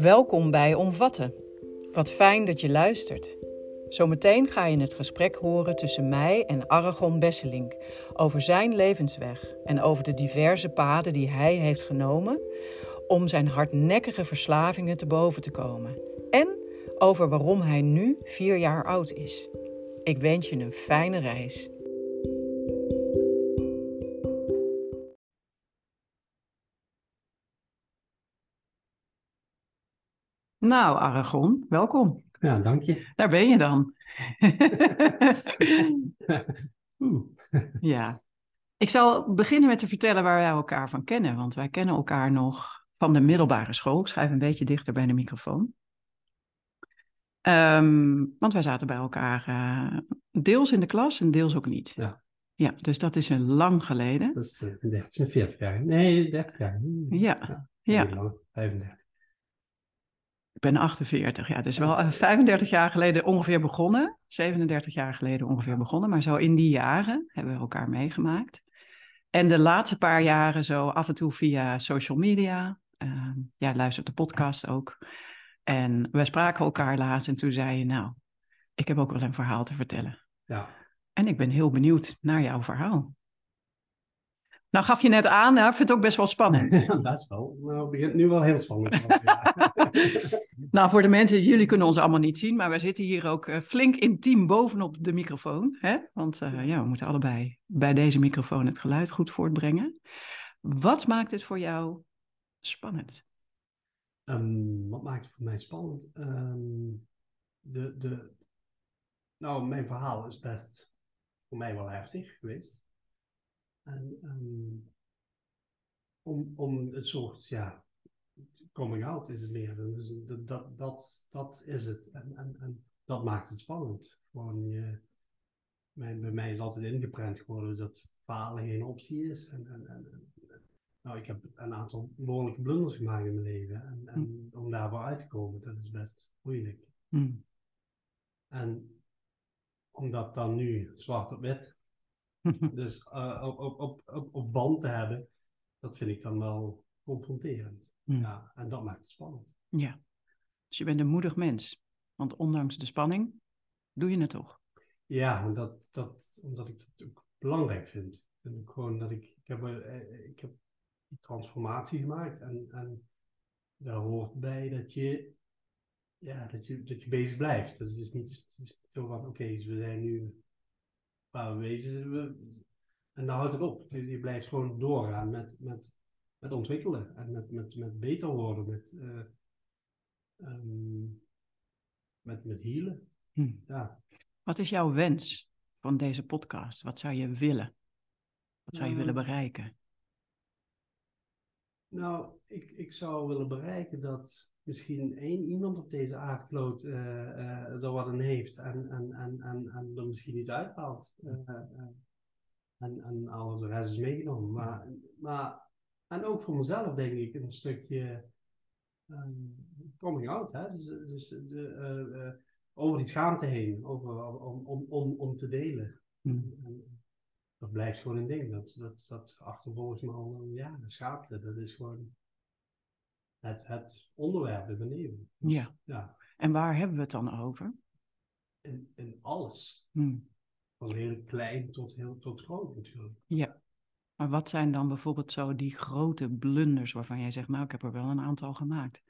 Welkom bij Omvatten. Wat fijn dat je luistert. Zometeen ga je het gesprek horen tussen mij en Aragon Besselink over zijn levensweg en over de diverse paden die hij heeft genomen om zijn hardnekkige verslavingen te boven te komen. En over waarom hij nu vier jaar oud is. Ik wens je een fijne reis. Nou, Aragon, welkom. Ja, dank je. Daar ben je dan. ja. Ik zal beginnen met te vertellen waar wij elkaar van kennen. Want wij kennen elkaar nog van de middelbare school. Ik schrijf een beetje dichter bij de microfoon. Ehm, want wij zaten bij elkaar uh, deels in de klas en deels ook niet. Ja. Ja, dus dat is een lang geleden. Dat is uh, 30, 40 jaar. Nee, 30 jaar. Ja. ja. ja. 35. Ik ben 48, ja. Dus wel 35 jaar geleden ongeveer begonnen. 37 jaar geleden ongeveer begonnen. Maar zo in die jaren hebben we elkaar meegemaakt. En de laatste paar jaren zo af en toe via social media. Uh, ja, luistert de podcast ook. En we spraken elkaar laatst en toen zei je, nou, ik heb ook wel een verhaal te vertellen. Ja. En ik ben heel benieuwd naar jouw verhaal. Nou gaf je net aan, hè? ik vind het ook best wel spannend. Ja, best wel. Nou, het begint nu wel heel spannend. nou, voor de mensen, jullie kunnen ons allemaal niet zien, maar we zitten hier ook uh, flink intiem bovenop de microfoon. Hè? Want uh, ja, we moeten allebei bij deze microfoon het geluid goed voortbrengen. Wat maakt het voor jou spannend? Um, wat maakt het voor mij spannend? Um, de, de, nou, mijn verhaal is best voor mij wel heftig geweest. En um, om, om het soort, ja, coming out is het meer. Dus dat, dat, dat, dat is het. En, en, en dat maakt het spannend. Gewoon je, mijn, bij mij is altijd ingeprent geworden dat falen geen optie is. En, en, en, nou, ik heb een aantal behoorlijke blunders gemaakt in mijn leven. En, en mm. om daarvoor uit te komen, dat is best moeilijk. Mm. En om dat dan nu zwart op wit dus uh, op, op, op, op band te hebben, dat vind ik dan wel confronterend. Mm. Ja, en dat maakt het spannend. Ja, dus je bent een moedig mens. Want ondanks de spanning, doe je het toch? Ja, omdat, dat, omdat ik het ook belangrijk vind. En ook gewoon dat ik, ik heb, uh, ik heb die transformatie gemaakt en, en daar hoort bij dat je, ja, dat je, dat je bezig blijft. Dus het is niet, het is zo van, oké, okay, dus we zijn nu waar we en dan houdt het op. Je blijft gewoon doorgaan met, met, met ontwikkelen en met, met, met beter worden, met, uh, um, met, met healen. Hm. Ja. Wat is jouw wens van deze podcast? Wat zou je willen? Wat zou je Nou, willen bereiken? Nou, ik, ik zou willen bereiken dat misschien één iemand op deze aardkloot uh, uh, er wat aan heeft en, en, en, en, en er misschien iets uithaalt. Uh, en, en alles de rest is meegenomen. Maar, maar, en ook voor mezelf denk ik een stukje um, coming out. Hè? Dus, dus de, over die schaamte heen, over, om, om, om, om te delen. Mm. En, dat blijft gewoon een ding. Dat, dat, dat achtervolgens me al, ja, de schaamte, dat is gewoon het, het onderwerp mijn leven. Ja. ja. En waar hebben we het dan over? In, in alles. Hmm. Van heel klein tot, heel, tot groot natuurlijk. Ja. Maar wat zijn dan bijvoorbeeld zo die grote blunders waarvan jij zegt, nou, ik heb er wel een aantal gemaakt?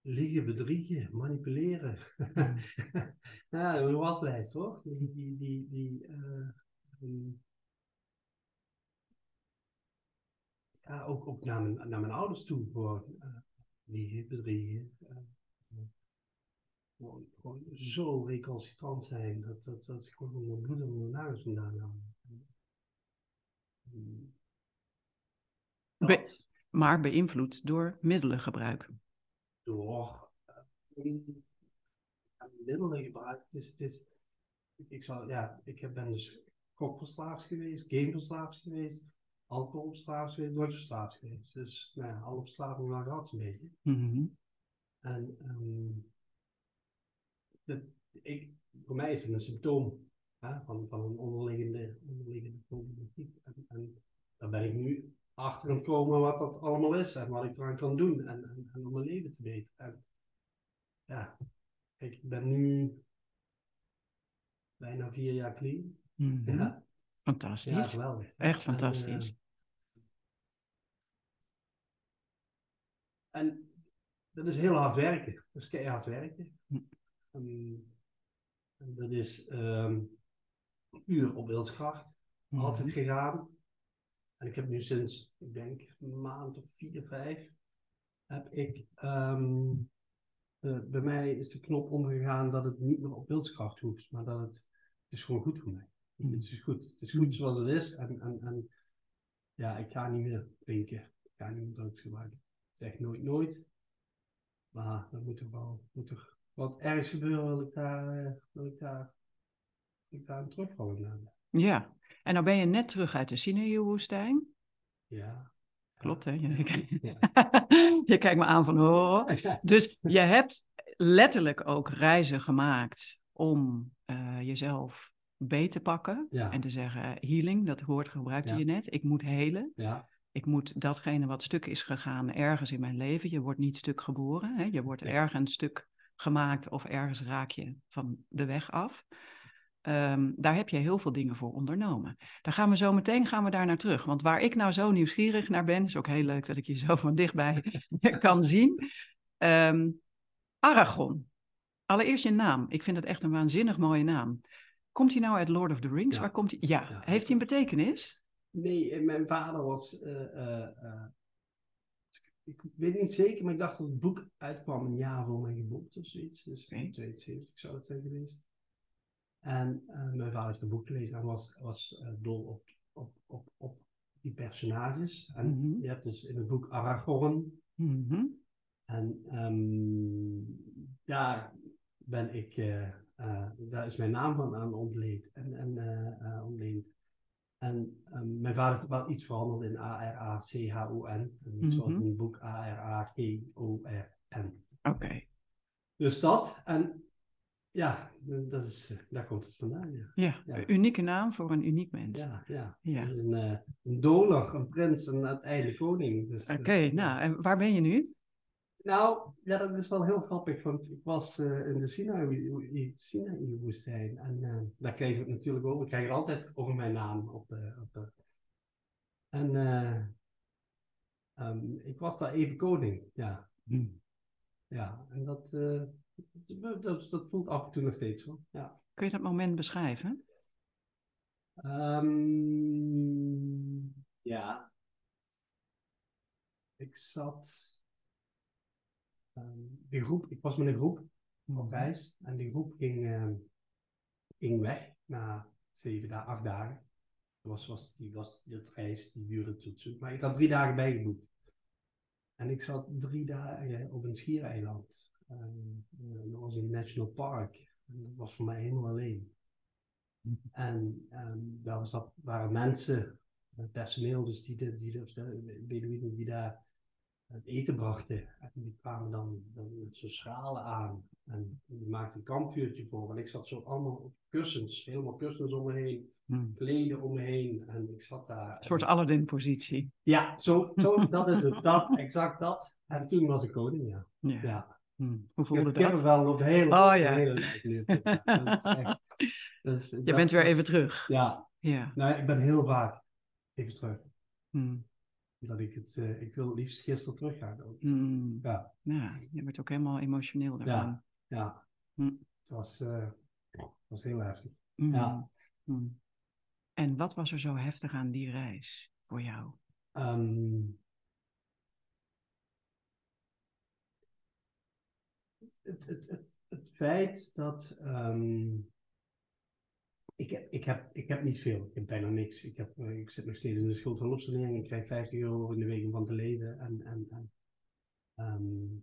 Liegen, bedriegen, manipuleren. Hmm. ja, een waslijst hoor. Die, die, die, die uh, um, ja, ook, ook naar, mijn, naar mijn ouders toe. Gewoon uh, liegen, bedriegen. Gewoon, gewoon zo recalcitrant zijn. Dat, dat, dat ik gewoon mijn bloed en mijn nagels vandaan haal. Be maar beïnvloed door middelengebruik. Door uh, middelengebruik. Het is, het is, ik, zal, ja, ik ben dus gokverslaafd geweest, gameverslaafd geweest alcoholverslaafd geweest, drugsverslaafd geweest. Dus nou ja, alle verslavingen wel gehad een beetje. Mm -hmm. En um, dat, ik, voor mij is het een symptoom hè, van, van een onderliggende, onderliggende problematiek. En, en daar ben ik nu achter gekomen wat dat allemaal is en wat ik eraan kan doen en, en, en om mijn leven te beteren. En ja, kijk, ik ben nu bijna vier jaar clean. Mhm. Ja, ja, Fantastisch. Echt En, fantastisch. eh, en dat is heel hard werken. Dat is keihard werken. Hm. Ehm, dat is ehm puur op wilskracht. Altijd Mhm. gegaan. En ik heb nu sinds, ik denk, een maand of vier, vijf, heb ik, ehm, eh, bij mij is de knop omgegaan dat het niet meer op wilskracht hoeft, maar dat het, het is gewoon goed voor mij. Mm. Het is goed. Het is goed zoals het is. En, en, en ja, ik ga niet meer drinken. Ik ga niet meer drugs gebruiken. Ik zeg nooit nooit. Maar er moet toch wel, moet toch wat ergens gebeuren, wil ik daar, eh, wil ik daar, wil ik daar een terugvallen. Ja. En nou ben je net terug uit de Sinai-woestijn. Ja. Klopt, hè? Je, Ja. je kijkt me aan van horen. Dus je hebt letterlijk ook reizen gemaakt om eh, jezelf beter te pakken. Ja. En te zeggen, healing, dat woord gebruikte Ja. je net. Ik moet helen. Ja, Ik moet datgene wat stuk is gegaan ergens in mijn leven. Je wordt niet stuk geboren. Hè? Je wordt ergens stuk gemaakt of ergens raak je van de weg af. Ehm, daar heb je heel veel dingen voor ondernomen. Daar gaan we zo meteen gaan we daar naar terug. Want waar ik nou zo nieuwsgierig naar ben, is ook heel leuk dat ik je zo van dichtbij kan zien. Ehm, Aragon. Allereerst je naam. Ik vind het echt een waanzinnig mooie naam. Komt hij nou uit Lord of the Rings? Ja. Waar komt hij? Ja. Ja. Heeft hij een betekenis? Nee, en mijn vader was. eh, eh, eh, ik weet niet zeker, maar ik dacht dat het boek uitkwam een jaar voor mijn geboorte of zoiets. Dus Oké. 72 zou het zijn geweest. En eh, mijn vader heeft het boek gelezen en was, was eh, dol op, op, op, op die personages. En Mhm. je hebt dus in het boek Aragorn. Mhm. En ehm, daar ben ik, eh, daar is mijn naam van aan ontleend. En, en, eh, eh, ontleend. En ehm, mijn vader heeft wel iets veranderd in A-R-A-C-H-O-N. Zoals Mhm. in het boek A-R-A-G-O-R-N. Oké. Dus dat. En ja, dat is, daar komt het vandaan. Ja, Ja, Ja. een unieke naam voor een uniek mens. ja. ja. Ja. Is een, een doler, een prins en uiteindelijk koning. Dus, Oké, nou, en waar ben je nu? Nou, ja, dat is wel heel grappig, want ik was eh, in de Sinaï- Sinaï-woestijn en eh, daar kreeg ik natuurlijk over. Ik krijg het altijd over mijn naam op. eh, op. En eh, ehm, ik was daar even koning, ja. Ja, en dat, dat, dat, dat voelt af en toe nog steeds zo, ja. Kun je dat moment beschrijven? Ehm, ja. Ik zat. Ehm, die groep, ik was met een groep op reis en die groep ging, ehm, ging weg na zeven dagen, acht dagen. Was, was, die, was, die reis die duurde tot zo. Maar ik had drie dagen bijgeboekt. En ik zat drie dagen op een schiereiland. Eh, dat was een national park. En dat was voor mij helemaal alleen. En ehm, daar was dat, waren mensen, het personeel, dus die, de, die, de, de Beduïnen die daar het eten brachten. En die kwamen dan, dan met zo'n schalen aan. En die maakten een kampvuurtje voor. En ik zat zo allemaal op kussens, helemaal kussens om me heen, Hmm. kleden om me heen. En ik zat daar. Een soort Aladdin-positie. Ja, zo, zo, dat is het. Dat, exact dat. En toen was ik koning, ja. Ja. ja. Hmm. Hoe Ik voelde heb dat? wel op de hele, Oh, ja. hele. Ja, dus Je dat- bent weer even terug. Ja, Ja. nou, ik ben heel vaak even terug. Hmm. Dat ik het, eh, ik wil liefst gisteren teruggaan. Hmm. Ja, Ja, je wordt ook helemaal emotioneel daarvan. ja. Hm. Het was, eh, het was heel heftig. Hmm. Ja. Hmm. En wat was er zo heftig aan die reis voor jou? Ehm, het, het, het, het feit dat. ehm, ik, heb, ik, heb, ik heb niet veel, ik heb bijna niks. Ik, heb, eh, ik zit nog steeds in de schuldhulpsanering. Ik krijg 50 euro in de week om van te leven. En, en, en, ehm,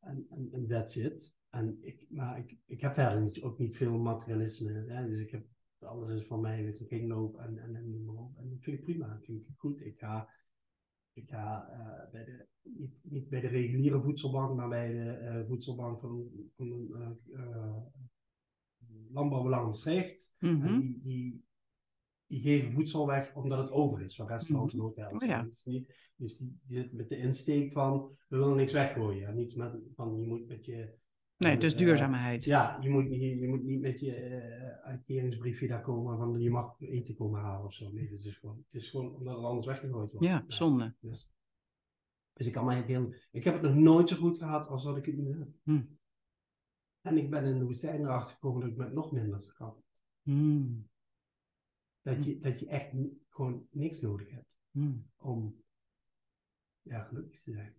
en, en, en that's it. En ik, maar ik, ik heb verder niet, ook niet veel materialisme. Hè? Dus ik heb, alles is van mij, weet je, kringloop en, en, en noem. En dat vind ik prima, dat vind ik goed. Ik ga, ik ga eh, bij de, niet, niet bij de reguliere voedselbank, maar bij de eh, voedselbank van, van eh, Landbouwbelang Maastricht. Mhm. En die, die, die geven voedsel weg omdat het over is van restaurants en hotels. Oh ja. Dus, dus die, die zitten met de insteek van, we willen niks weggooien. En niet met, van, je moet met je... Nee, dus eh, duurzaamheid. Ja, je moet, je, je moet niet met je eh, uitkeringsbriefje daar komen van je mag eten komen halen of zo. Nee, het is gewoon, het is gewoon omdat het anders weggegooid wordt. Ja, zonde. Dus, dus ik kan mij heel, ik heb het nog nooit zo goed gehad als dat ik het nu heb. Hm. En ik ben in de woestijn erachter gekomen dat ik met nog minder kan. Hm. Dat je, dat je echt gewoon niks nodig hebt Hm. om ja, gelukkig te zijn.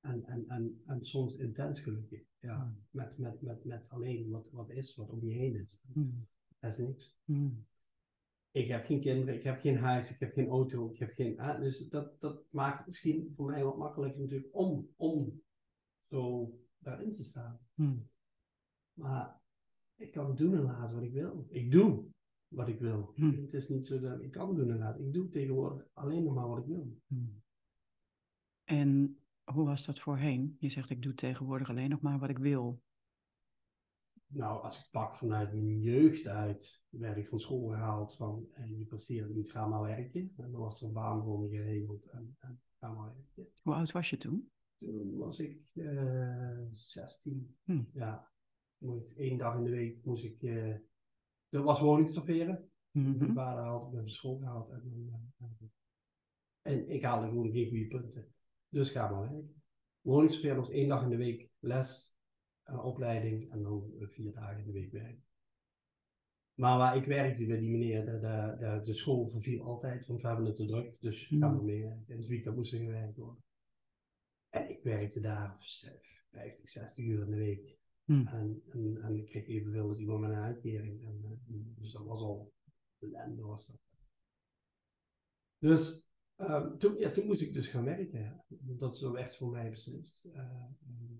En, en, en, en soms intens gelukkig. Ja, met, met, met, met alleen wat, wat is, wat om je heen is. Dat is niks. Ik heb geen kinderen, ik heb geen huis, ik heb geen auto, ik heb geen... ah, dus dat, dat maakt het misschien voor mij wat makkelijker natuurlijk om, om zo daarin te staan. Hm. Maar ik kan doen en laten wat ik wil. Ik doe wat ik wil. Hm. Het is niet zo dat ik kan doen en laten. Ik doe tegenwoordig alleen nog maar wat ik wil. Hm. En hoe was dat voorheen? Je zegt, ik doe tegenwoordig alleen nog maar wat ik wil. Nou, als ik pak vanuit mijn jeugd uit, werd ik van school gehaald van eh, je presteert niet, ga maar werken. En dan was er een baan voor me geregeld en, en ga maar werken. Hoe oud was je toen? Toen was ik eh 16. Hm. Ja, moest, één dag in de week moest ik, eh dat was woningstaferen. Mijn Mhm. vader had me van school gehaald. En, eh, en ik haalde gewoon geen goede punten. Dus ga maar werken. Woningssfeer was één dag in de week les, een opleiding en dan eh, vier dagen in de week werken. Maar waar ik werkte bij die meneer, de, de, de, de school verviel altijd, want we hebben het te druk. Dus Mm. gaan we mee. En het weekend moest er gewerkt worden. En ik werkte daar 50, 60 uur in de week. Hm. En, en, en ik kreeg evenveel als iemand met een uitkering. En, eh, dus dat was al ellende was dat. Dus ehm, toen, ja, toen moest ik dus gaan werken. Dat is zo echt voor mij beslist. Eh,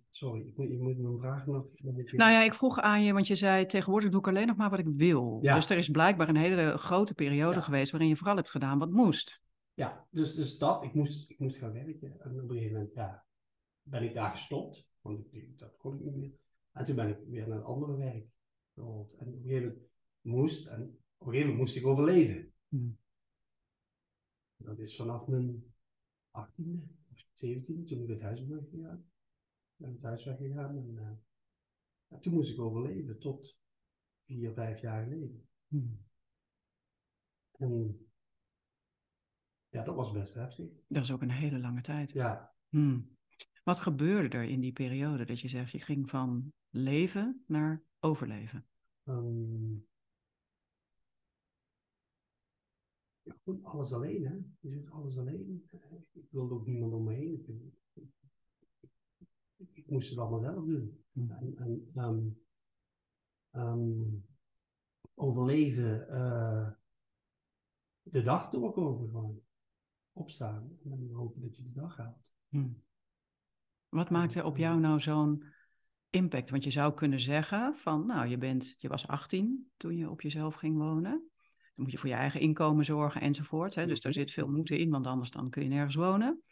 sorry, ik moet, ik moet mijn vraag nog... Nou ja, ik vroeg aan je, want je zei tegenwoordig doe ik alleen nog maar wat ik wil. Ja. Dus er is blijkbaar een hele grote periode Ja. geweest waarin je vooral hebt gedaan wat moest. Ja, dus, dus dat. Ik moest, ik moest gaan werken. En op een gegeven moment ja, ben ik daar gestopt. Want ik, dat kon ik niet meer. En toen ben ik weer naar een andere werk gerold. En op een gegeven moment moest, en op een gegeven moment moest ik overleven. Hm. Dat is vanaf mijn 18e of 17e, toen ik het huis ben weggegaan. Ben het huis weggegaan en eh, ja, toen moest ik overleven tot vier, vijf jaar geleden. En ja, dat was best heftig. Dat is ook een hele lange tijd. Ja, Hm. Wat gebeurde er in die periode dat je zegt, je ging van leven naar overleven? ehm, ja goed, alles alleen hè. Je zit alles alleen. Ik wilde ook niemand om me heen. Ik, ik, moest het allemaal zelf doen. Hm. En, en ehm, ehm, overleven, eh, de dag doorkomen gewoon. Opstaan en dan hopen dat je de dag haalt. Hm. Wat maakte op jou nou zo'n impact? Want je zou kunnen zeggen van, nou, je, bent, je was 18 toen je op jezelf ging wonen. Dan moet je voor je eigen inkomen zorgen enzovoort. Hè? Dus daar Mhm. zit veel moeten in, want anders dan kun je nergens wonen.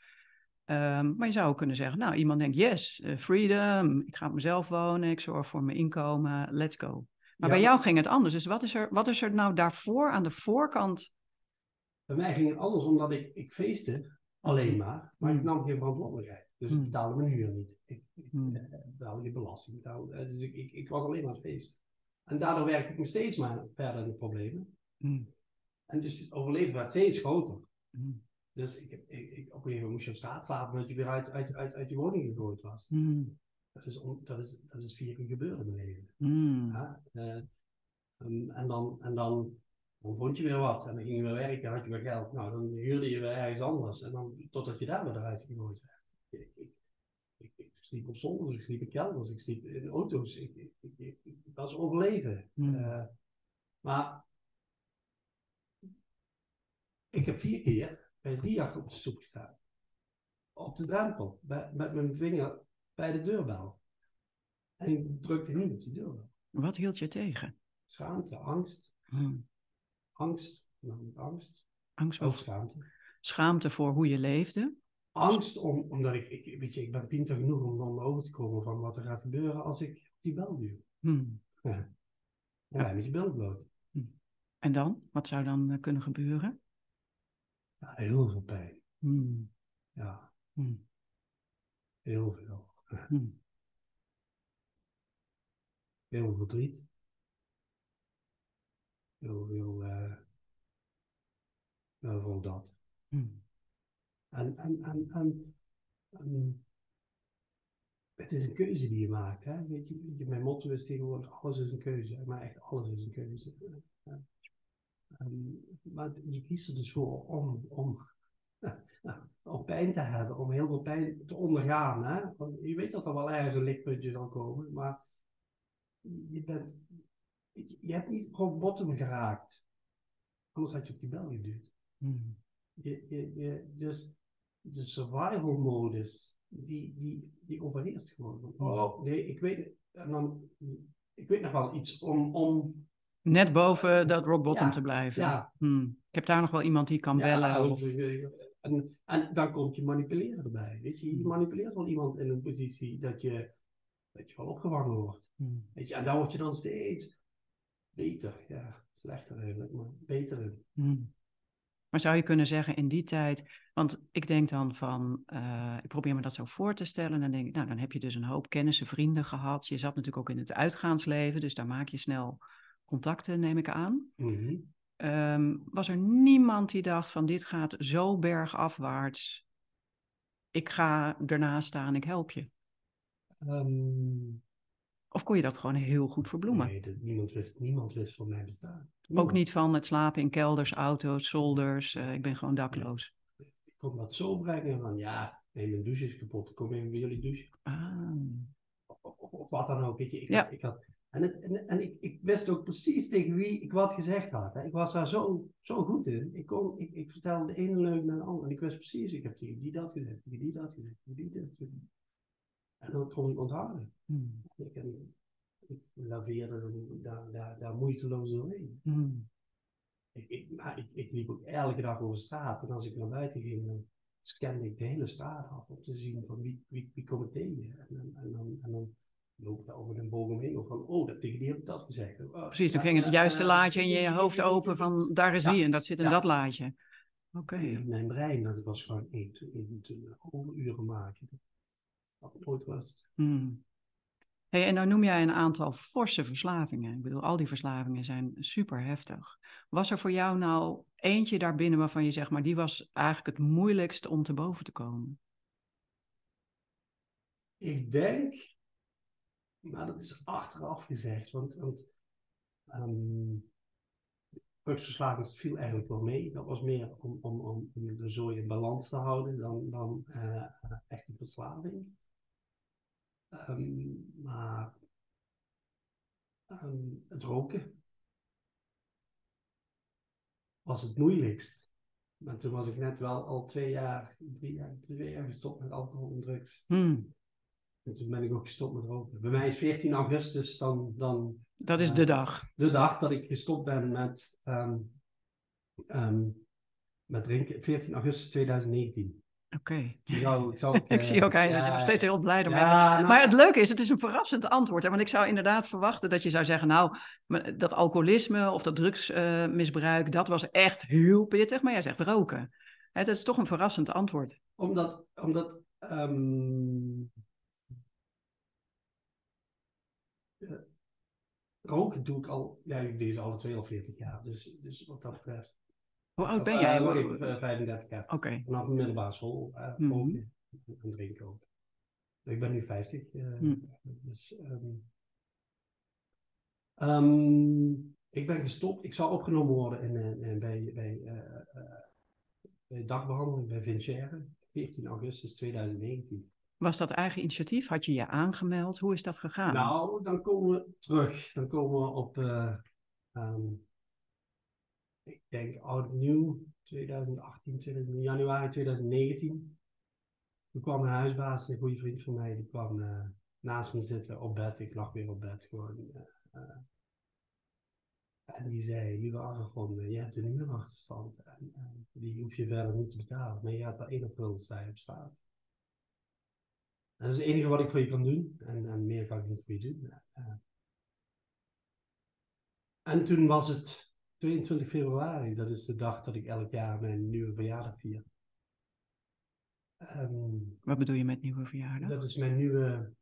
Ehm, maar je zou ook kunnen zeggen, nou, iemand denkt, yes, eh, freedom, ik ga op mezelf wonen, ik zorg voor mijn inkomen, let's go. Maar Ja, bij jou ging het anders. Dus wat is, er, wat is er nou daarvoor aan de voorkant? Bij mij ging het anders omdat ik, ik feestte alleen maar, maar ik Hmm. nam geen verantwoordelijkheid. Dus ik Hmm. betaalde mijn huur niet. Ik, ik Hmm. eh, betaalde geen belasting. Betaalde, eh, dus ik, ik, ik was alleen maar aan het feesten. En daardoor werkte ik me steeds maar verder in de problemen. En dus het overleven werd steeds groter. Dus ik, ik, ik, op een gegeven moment moest je op straat slapen omdat je weer uit, uit, uit, uit je woning gegooid was. Dat is, on- dat is, dat is vier keer gebeurd in mijn leven. Ja, eh, en, en dan, en dan, dan vond je weer wat. En dan ging je weer werken, had je weer geld. Nou, dan huurde je weer ergens anders. En dan, totdat je daar weer eruit gegooid werd. Ik, ik, ik, ik sliep op zolders, ik sliep in kelders, ik sliep in auto's. Ik, ik, ik, ik, ik was overleven. Hmm. Maar ik heb vier keer bij Riach op de stoep gestaan. Op de drempel, bij, met mijn vinger bij de deurbel. En ik drukte niet op die deurbel. Wat hield je tegen? Schaamte, angst, Hm. Angst, nou, angst, Angst ook of schaamte. schaamte voor hoe je leefde? Angst om, omdat ik, ik, weet je, ik ben pinter genoeg om dan over te komen van wat er gaat gebeuren als ik die bel duw. Hm. Ja, ja met je bil bloot. Hm. En dan? Wat zou dan eh, kunnen gebeuren? Ja, heel veel pijn. Hmm. Ja, Hmm. heel veel. Hmm. Heel veel verdriet. Heel veel, heel veel dat. Hmm. En, en, en, en, en het is een keuze die je maakt. Hè? Weet je, mijn motto is tegenwoordig, alles is een keuze. Maar echt alles is een keuze. Maar je kiest er dus voor om, om, om pijn te hebben, om heel veel pijn te ondergaan. Hè? Want je weet dat er wel ergens een lichtpuntje zal komen, maar je bent, je, je hebt niet gewoon bottom geraakt. Anders had je op die bel geduwd. Hmm. Je, je, je, dus de survival modus, die, die, die overheerst gewoon. Oh, nee, ik weet, en dan, ik weet nog wel iets om, om Net boven dat rock bottom Ja, te blijven. ja. Hmm. Ik heb daar nog wel iemand die kan bellen. Ja, Of... en, en dan komt je manipuleren erbij. Weet je, je manipuleert wel iemand in een positie dat je, dat je wel opgevangen wordt. Hmm. Weet je, en daar word je dan steeds beter. Ja, slechter eigenlijk, maar beter in. Hmm. Maar zou je kunnen zeggen in die tijd, want ik denk dan van, eh, ik probeer me dat zo voor te stellen, en dan denk ik, nou dan heb je dus een hoop kennissen, vrienden gehad. Je zat natuurlijk ook in het uitgaansleven, dus daar maak je snel contacten, neem ik aan. Mhm. Ehm, was er niemand die dacht van, dit gaat zo bergafwaarts, ik ga ernaast staan, ik help je? Ehm, Of kon je dat gewoon heel goed verbloemen? nee, dat, niemand, wist, niemand wist van mijn bestaan. Ook niet van het slapen in kelders, auto's, zolders, eh, ik ben gewoon dakloos. Ik kon dat zo brengen van, ja, nee, mijn douche is kapot. Kom even bij jullie douchen. Ah. Of, of, of wat dan ook. Weet je, ik Ja. had, ik had, en het, en, en ik, ik wist ook precies tegen wie ik wat gezegd had. Hè. Ik was daar zo, zo goed in. Ik, kon, ik, ik vertelde de ene leugen naar de andere. En ik wist precies, ik heb tegen die dat gezegd, tegen die dat gezegd, tegen die dat gezegd. En dan kon ik onthouden. Hmm. Ik, en, ik laveerde daar, daar, daar moeiteloos doorheen. Hmm. Ik, ik, maar ik, ik liep ook elke dag over straat. En als ik naar buiten ging, dan scande ik de hele straat af om te zien van wie, wie, wie kom ik tegen. En, dan- en, dan, en dan loop ik daar over de bogen heen. Of van, oh, dat, tegen die heb ik dat gezegd. Oh, Precies, dan ja, ging het juiste laadje in je hoofd open van daar is Ja. die en dat zit in Ja. dat laadje. Oké. Mijn brein, dat was gewoon één, één, twee, overuren maken. Nooit rust. Hmm. Hey, en nou noem jij een aantal forse verslavingen. Ik bedoel, al die verslavingen zijn super heftig. Was er voor jou nou eentje daarbinnen waarvan je zegt, maar die was eigenlijk het moeilijkst om te boven te komen? Ik denk, maar dat is achteraf gezegd, want, want ehm, drugsverslaving viel eigenlijk wel mee. Dat was meer om, om, om, om de zooi in balans te houden dan, dan eh, echte verslaving. Ehm, maar ehm, het roken was het moeilijkst. Maar toen was ik net wel al twee jaar, drie jaar, twee jaar gestopt met alcohol en drugs. Hmm. En toen ben ik ook gestopt met roken. Bij mij is 14 augustus dan, dan Dat is Ja. de dag. de dag dat ik gestopt ben met, ehm, met drinken. 14 augustus 2019. Oké. Ik, zie ook aan je dat je ja, nog steeds heel blij ermee ja, bent. nou, Maar het leuke is, het is een verrassend antwoord. Hè? Want ik zou inderdaad verwachten dat je zou zeggen, nou, maar dat alcoholisme of dat drugsmisbruik, dat was echt heel pittig. Maar jij zegt roken. Hè, dat is toch een verrassend antwoord. Omdat, omdat ehm, eh, roken doe ik al, ja, ik deed ze alle twee al 40 jaar. Dus, dus wat dat betreft. Hoe oud ben jij? eh, Oké. wacht even, eh, 35 jaar. Vanaf de middelbare school eh, Mhm. roken en drinken ook. Ik ben nu 50. eh, Hm. dus, ehm, ehm, ik ben gestopt. Ik zou opgenomen worden in, in, in- bij, bij, eh, eh, bij dagbehandeling bij Vincere. 14 augustus 2019. Was dat eigen initiatief? Had je je aangemeld? Hoe is dat gegaan? Nou, dan komen we terug. Dan komen we op, eh, ehm, ik denk oud nieuw, 2018, 2000, januari 2019. Toen kwam een huisbaas, een goede vriend van mij, die kwam eh, naast me zitten op bed. Ik lag weer op bed gewoon. eh, eh. en die zei, lieve Aragon, je hebt een huurachterstand. En, eh, die hoef je verder niet te betalen. Maar je gaat per 1 april op straat. En dat is het enige wat ik voor je kan doen. En, en meer kan ik niet voor je doen. En toen was het 22 februari, dat is de dag dat ik elk jaar mijn nieuwe verjaardag vier. Ehm, Wat bedoel je met nieuwe verjaardag? dat is mijn nieuwe,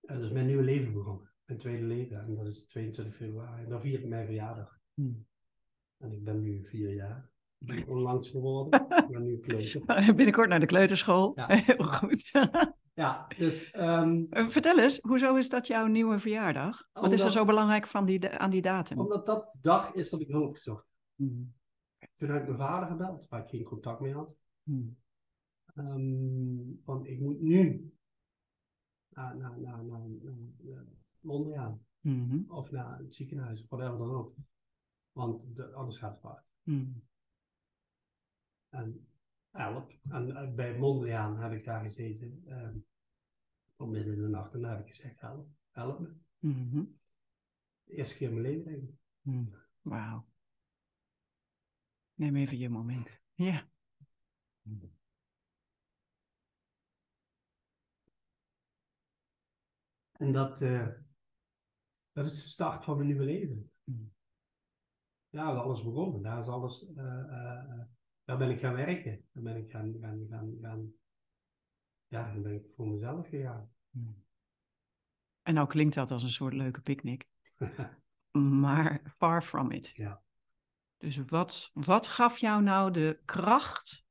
eh, dat is mijn nieuwe leven begonnen. Mijn tweede leven. En dat is 22 februari. En dan vier ik mijn verjaardag. Hmm. En ik ben nu vier jaar. Onlangs geworden. Ik ben nu kleuter. Binnenkort naar de kleuterschool. Ja. Heel goed. Ja, dus ehm, Eh, Vertel eens, hoezo is dat jouw nieuwe verjaardag? Wat is er zo belangrijk van die, aan die datum? omdat dat de dag is dat ik hulp gezocht. Hmm. Toen heb ik mijn vader gebeld, waar ik geen contact mee had. Hmm. Ehm, want ik moet nu naar, naar, naar, naar, naar, Londen gaan. Mhm. Of naar het ziekenhuis, of whatever dan ook. Want de, anders gaat het fout. Hmm. En help. En eh, bij Mondriaan heb ik daar gezeten. ehm tot midden in de nacht. En daar heb ik gezegd, help. Help me. Mhm. De eerste keer in mijn leven. denk ik. Hmm. Wauw. Neem even je moment. Ja. En dat, eh, dat is de start van mijn nieuwe leven. Hmm. Ja, alles begonnen. Daar is alles... eh, daar ben ik gaan werken. Daar ben ik gaan, gaan, gaan, gaan... Ja, dan ben ik voor mezelf gegaan. Hmm. En nou klinkt dat als een soort leuke picknick, maar far from it. Ja. Dus wat, wat gaf jou nou de kracht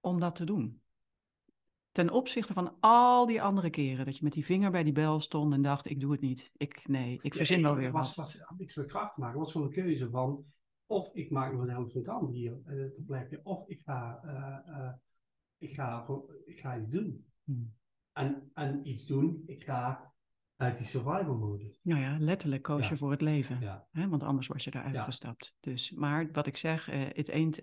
om dat te doen? Ten opzichte van al die andere keren dat je met die vinger bij die bel stond en dacht, ik doe het niet. Ik, nee, ik verzin Ja, wel weer was, wat. was, had niks met kracht te maken. Het was gewoon een keuze van... Of ik maak mezelf een kant hier eh, ter plekke. Of ik ga, eh, eh, ik ga, voor- ik ga iets doen. Hmm. En, en iets doen. Ik ga uit die survival modus. Nou ja, letterlijk koos Ja. je voor het leven. Ja. Hè? Want anders was je eruit Ja. gestapt. Dus, maar wat ik zeg, eh it ain't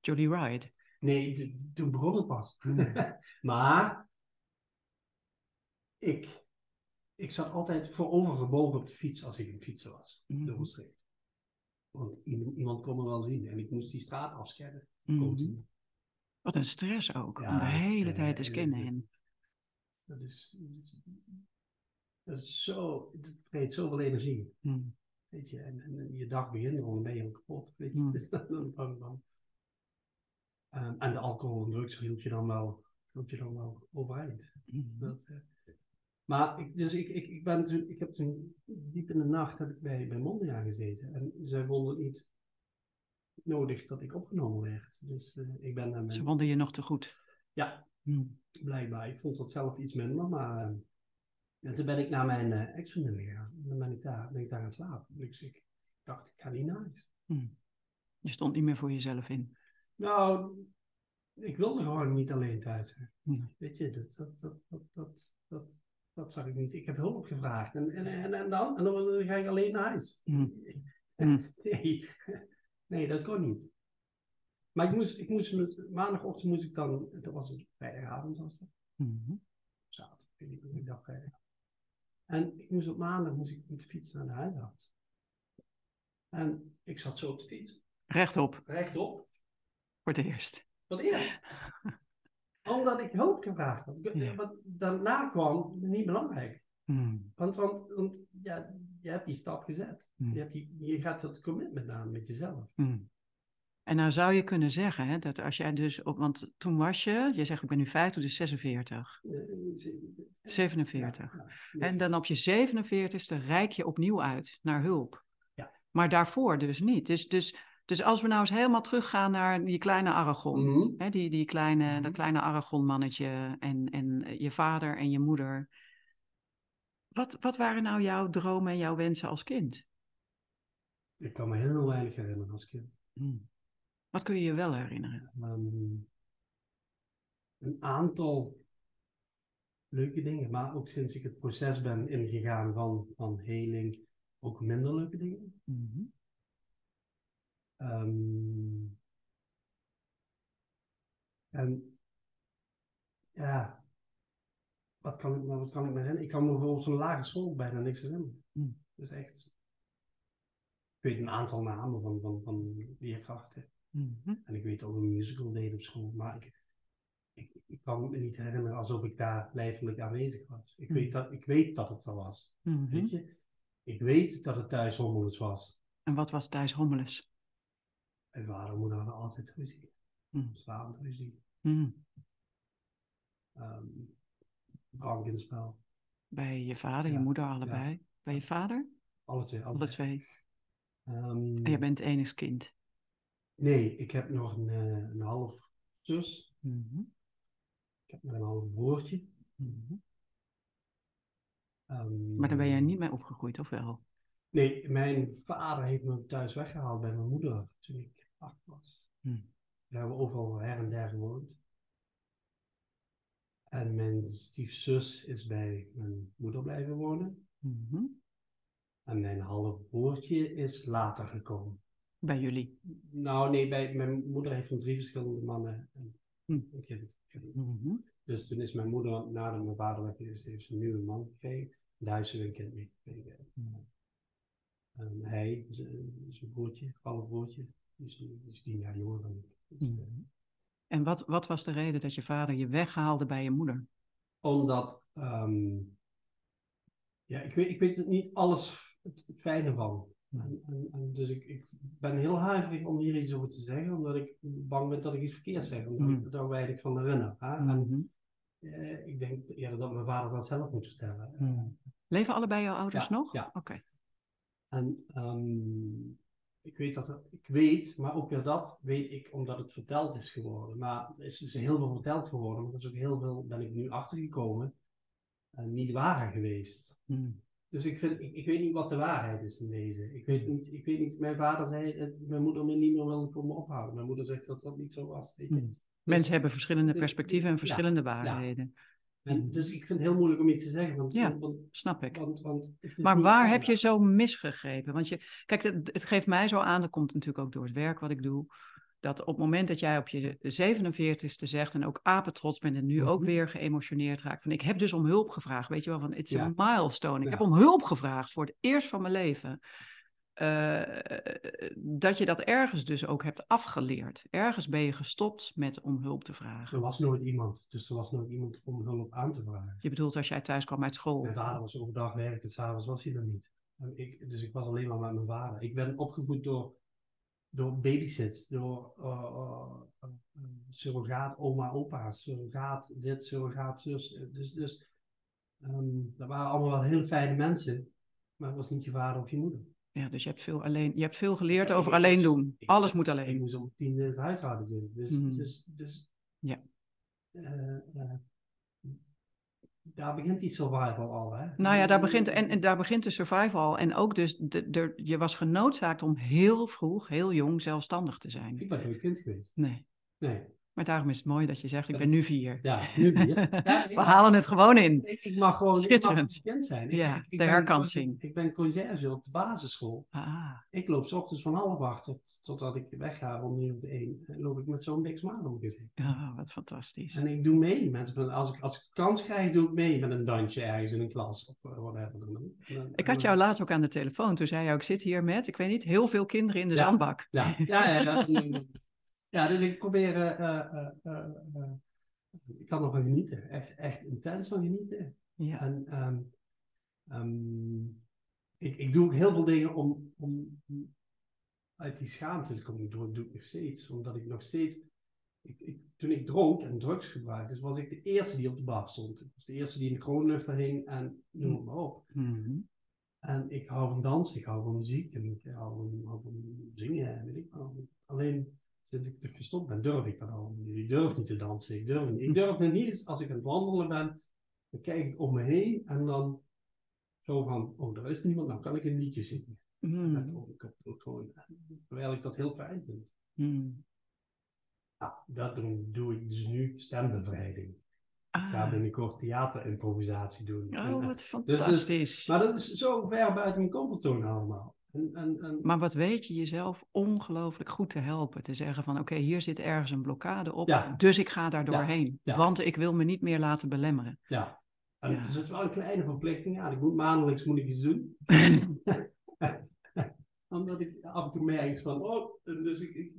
Jolly Ride. Nee, toen begon het pas. Hmm. maar ik, ik zat altijd voorovergebogen op de fiets als ik een fietser was. Door Maastricht. Want iemand, kon me wel zien. En ik moest die straat afscannen. Mhm. Wat een stress ook, om de hele eh, tijd te scannen. dat- En, Dat is, dat is, dat is zo, dat vreet zoveel energie. Hmm. Weet je, en, je dag begint er al, dan ben je kapot. Weet je, Mm. dus dan, dan, dan, dan. Ehm, en de alcohol en drugs hield je dan wel, hield je dan wel overeind. Mhm. Dat, eh, maar ik, dus ik, ik, ik, ben toen, ik heb toen diep in de nacht heb ik bij, bij Mondriaan gezeten. En zij vonden het niet nodig dat ik opgenomen werd. Dus eh, ik ben naar Ze mijn... vonden je nog te goed. Ja, Hmm. blijkbaar. Ik vond dat zelf iets minder, maar... eh, en toen ben ik naar mijn eh ex-vriendin gegaan. En dan ben ik daar, ben ik daar gaan slapen. Dus ik dacht, ik ga niet naar huis. Hmm. Je stond niet meer voor jezelf in. Nou, ik wilde gewoon niet alleen thuis zijn. Hmm. Weet je, dat, dat, dat, dat, dat, dat, dat zag ik niet. Ik heb hulp gevraagd. En, en, en, en dan? En dan ga ik alleen naar huis. Hmm. Hmm. Nee. nee, dat kon niet. Maar ik moest, ik moest maandagochtend moest ik dan, dat was het vrijdagavond was dat, Mhm. zaterdag, ik weet niet hoe ik dacht vrijdag. En ik moest op maandag moest ik met de fiets naar de huisarts. En ik zat zo op de fiets, Rechtop, rechtop, voor het eerst. Wat eerst. Omdat ik hulp gevraagd had. Ja. Wat daarna kwam, is niet belangrijk. Hmm. Want, want, want ja, je hebt die stap gezet. Hmm. Je, hebt die, je gaat dat commitment aan met jezelf. Hmm. En nou zou je kunnen zeggen, hè, dat als jij dus op, want toen was je, je zegt ik ben nu 50, dus 46, Eh, ze- 47. Ja, ja. En dan op je 47ste reik je opnieuw uit naar hulp. Ja. Maar daarvoor dus niet. Dus, dus, dus als we nou eens helemaal teruggaan naar die kleine Aragon. Mhm. Hè, die, die kleine, Mhm. dat kleine Aragon-mannetje en, en je vader en je moeder. Wat, wat waren nou jouw dromen en jouw wensen als kind? Ik kan me heel weinig herinneren als kind. Hmm. Wat kun je je wel herinneren? Ehm, een aantal leuke dingen, maar ook sinds ik het proces ben ingegaan van, van heling, ook minder leuke dingen. Mhm. Ehm, en ja, wat kan ik, me- wat kan ik me herinneren? Ik kan me bijvoorbeeld van lagere school bijna niks herinneren. Hmm. Dat is echt. Ik weet een aantal namen van, van, van leerkrachten. Mhm. En ik weet we een musical deden op school, maar ik, ik, ik kan me niet herinneren alsof ik daar lijfelijk aanwezig was. Ik, Hmm. weet, dat, ik weet dat het er was. Mhm. Weet je? Ik weet dat het thuis hommelens was. En wat was Thijs Hommeles? Mijn vader en moeder hadden altijd ruzie. Hm. Slaande ruzie. Het spel. Bij je vader, je Ja, moeder, allebei. Bij je vader? Alle twee. Alle twee. Ehm, En je bent enigskind. Nee, ik heb nog een, eh, een half zus. Mhm. Ik heb nog een half broertje. Mhm. Ehm, Maar daar ben jij niet mee opgegroeid, of wel? Nee, mijn vader heeft me thuis weggehaald bij mijn moeder toen ik acht was. Hm. Daar hebben we overal her en der gewoond. En mijn stiefzus is bij mijn moeder blijven wonen. Mhm. En mijn half broertje is later gekomen. Bij jullie. Nou, nee, bij, mijn moeder heeft van drie verschillende mannen en Hm. een kind. Mhm. Dus toen is mijn moeder, nadat mijn vader weg is, heeft ze een nieuwe man gekregen. Daar heeft ze een kind mee gekregen. En hij, zijn broertje, half die is, die is tien jaar jonger dan ik. Dus, eh, Mhm. En wat, wat was de reden dat je vader je weghaalde bij je moeder? Omdat, ehm, ja, ik weet, ik weet het niet alles het fijne van. En, en, en dus ik, ik ben heel huiverig om hier iets over te zeggen, omdat ik bang ben dat ik iets verkeerd zeg, omdat Mm. ik er weinig van herinner. Hè? En Mhm. eh, ik denk eerder dat mijn vader dat zelf moet vertellen. Mhm. Leven allebei jouw ouders Ja, nog? ja. Oké. En ehm, ik weet dat er, ik weet, maar ook weer dat weet ik omdat het verteld is geworden. Maar er is dus heel veel verteld geworden, maar er is ook heel veel, ben ik nu achtergekomen, uh, niet waar geweest. Mhm. Dus ik, vind, ik, ik weet niet wat de waarheid is in deze. Ik weet niet, ik weet niet mijn vader zei mijn moeder me niet meer wilde komen ophalen. Mijn moeder zegt dat dat niet zo was. Weet je. Mhm. Mensen hebben verschillende dus- perspectieven en ja, verschillende waarheden. En, dus ik vind het heel moeilijk om iets te zeggen. Want, Ja. want, Snap ik. want, want Maar waar heb je zo misgegrepen? Want je, kijk, het, het geeft mij zo aan, dat komt natuurlijk ook door het werk wat ik doe, dat op het moment dat jij op je 47ste zegt en ook apetrots bent en nu ook Mhm. weer geëmotioneerd raakt, van ik heb dus om hulp gevraagd, weet je wel, van it's Ja. a milestone. Ik Ja. heb om hulp gevraagd voor het eerst van mijn leven. Eh, dat je dat ergens dus ook hebt afgeleerd. Ergens ben je gestopt met om hulp te vragen. Er was nooit iemand, dus er was nooit iemand om hulp aan te vragen. Je bedoelt als jij thuis kwam uit school. Mijn vader was overdag werken, s'avonds was hij er niet. Ik, dus ik was alleen maar met mijn vader. Ik ben opgevoed door, door babysits, door uh, uh, uh, surrogaat oma, opa, surrogaat dit, surrogaat zus. Dus, dus um, dat waren allemaal wel heel fijne mensen, maar het was niet je vader of je moeder. Ja, dus je hebt veel, alleen, je hebt veel geleerd Ja, over ik- alleen ik- doen. ik- Alles moet Ik alleen. moest om tien het huishouden doen. Dus, Mhm. dus, dus Ja. eh, eh, daar begint die survival al, hè? Nou ja, daar begint, en, en daar begint de survival al. En ook dus, de, de, je was genoodzaakt om heel vroeg, heel jong, zelfstandig te zijn. Ik ben nooit kind geweest. Nee, Nee. Maar daarom is het mooi dat je zegt, ik ben nu vier. Ja, nu. Ja, ik We halen het gewoon in. Ik, ik mag gewoon ik Schitterend. mag bekend zijn. Ik, Ja, ik, ik de herkansing. Ik ben conciërge op de basisschool. Ah, Ik loop 's ochtends van half acht tot, totdat ik wegga om nu op de één. En loop ik met zo'n big smile om ah, wat fantastisch. En ik doe mee. Mensen, als, ik, als ik de kans krijg, doe ik mee met een dansje ergens in een klas. Of eh, whatever. Ik had jou laatst ook aan de telefoon. Toen zei je ook, ik zit hier met, ik weet niet, heel veel kinderen in de Ja. zandbak. Ja, ja, ja, ja, dus ik probeer. eh, eh, eh, ik kan ervan genieten. Echt, echt intens van genieten. Ja. En ehm, ehm, ik, ik doe ook heel veel dingen om, om uit die schaamte te komen. Dat doe ik nog steeds. Omdat ik nog steeds. Ik, ik, toen ik dronk en drugs gebruikte, dus was ik de eerste die op de bar stond. Ik was de eerste die in de kroonluchter hing en noem het maar op. Mhm. En ik hou van dansen, ik hou van muziek en ik hou van, hou van zingen en weet ik wel. Alleen sinds ik er gestopt ben, durf ik dat al. Ik durf niet te dansen, ik durf niet. Ik durf niet eens, als ik aan het wandelen ben, dan kijk ik om me heen en dan zo van, oh, daar is niemand, nou kan ik een liedje zingen. De koptelefoon. Terwijl ik dat heel fijn vind. Mhm. Nou, dat doen, doe ik dus nu stembevrijding. Ik ga Ah. binnenkort theaterimprovisatie doen. En, Oh, wat dus- fantastisch. maar dat is zo ver buiten mijn comfortzone allemaal. En, en, en, Maar wat weet je jezelf ongelooflijk goed te helpen. Te zeggen van oké, hier zit ergens een blokkade op. Ja. Dus ik ga daar Ja. doorheen. Ja. Want ik wil me niet meer laten belemmeren. ja. En Ja. Het is wel een kleine verplichting aan. Ik moet maandelijks moet ik iets doen. Omdat ik af en toe merk van, oh, dus ik, ik-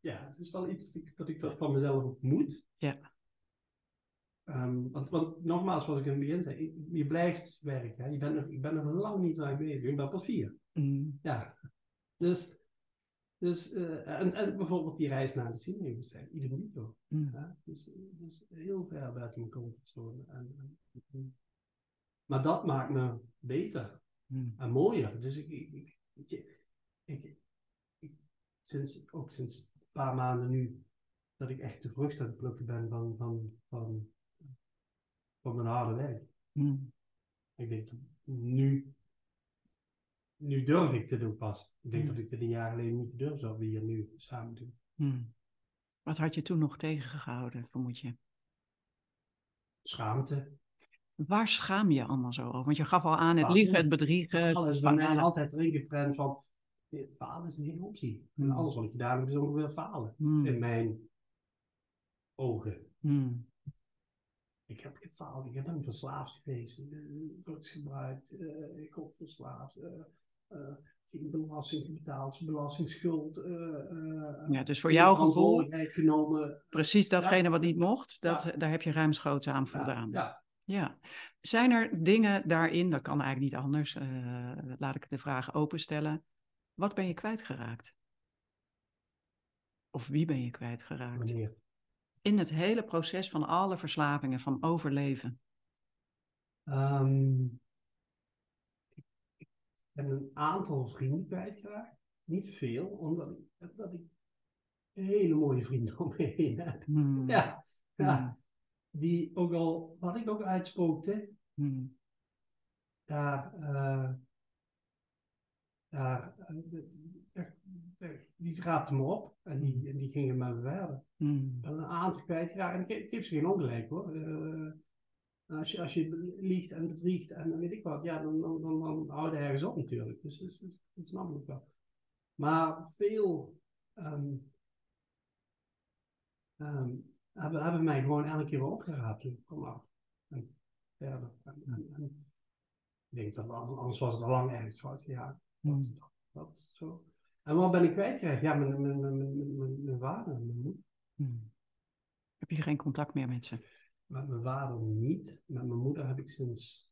ja, het is wel iets dat ik, dat dat van mezelf ook moet. Ja. Ehm, want, want nogmaals, wat ik in het begin zei, je- je blijft werken. Hè? Je bent nog, ik ben nog lang niet lang bezig. Ik ben pas vier. Mm. Ja. Dus, dus eh, en, en bijvoorbeeld die reis naar de Sinaï-woestijn, idem dito. Mm. Ja, dus, dus heel ver buiten mijn comfortzone. En, en, maar dat maakt me beter Mm. en mooier. Dus ik, ik, ik, sinds, ook sinds een paar maanden nu, dat ik echt de vrucht aan het plukken ben van, van, van, van mijn harde werk. Mm. Ik denk dat nu, nu durf ik te doen pas. Ik denk Mm. dat ik dit een jaar geleden niet durf zou we hier nu samen doen. Mm. Wat had je toen nog tegengehouden, vermoed je? Schaamte. Waar schaam je allemaal zo over? Want je gaf al aan het liegen, het bedriegen, het Alles bij mij altijd erin geprent van, falen is geen optie. En Mm. alles wat ik gedaan heb is ongeveer falen. In mijn ogen. Ik heb gefaald, ik ben verslaafd geweest, eh, drugs gebruikt, eh, ik ook verslaafd, eh, geen belasting betaald, belastingsschuld. eh, eh, Ja, dus voor jouw gevoel, genomen. precies datgene Ja. wat niet mocht, dat, Ja. daar heb je ruimschoots aan voldaan. ja. Ja. Zijn er dingen daarin, dat kan eigenlijk niet anders, eh, laat ik de vraag openstellen. Wat ben je kwijtgeraakt? Of wie ben je kwijtgeraakt? In het hele proces van alle verslavingen, van overleven. Ehm, ben een aantal vrienden kwijtgeraakt. Niet veel, omdat ik, omdat ik hele mooie vrienden om me heen heb. Hmm. Ja, ja. Hmm. Die ook al, wat ik ook uitspookte, Hmm. daar, eh, daar, eh, daar- die raapte me op en die, en die gingen me verder. Hmm. Ik ben een aantal kwijtgeraakt en ik, geef ze geen ongelijk hoor. Eh, als, je, als je liegt en bedriegt en weet ik wat, ja, dan, dan, dan, dan hou je ergens op natuurlijk. Dus, dus, dus dat snap ik wel. Maar veel ehm, ehm, hebben, hebben mij gewoon elke keer weer opgeraapt. Kom maar. En verder. En, en, en ik denk dat anders, was het al lang ergens fout gegaan. Hmm. Dat, dat, zo. En wat ben ik kwijtgeraakt? Ja, mijn, mijn, mijn, mijn, mijn, vader en mijn moeder. Hmm. Heb je geen contact meer met ze? Met mijn vader niet. Met mijn moeder heb ik sinds,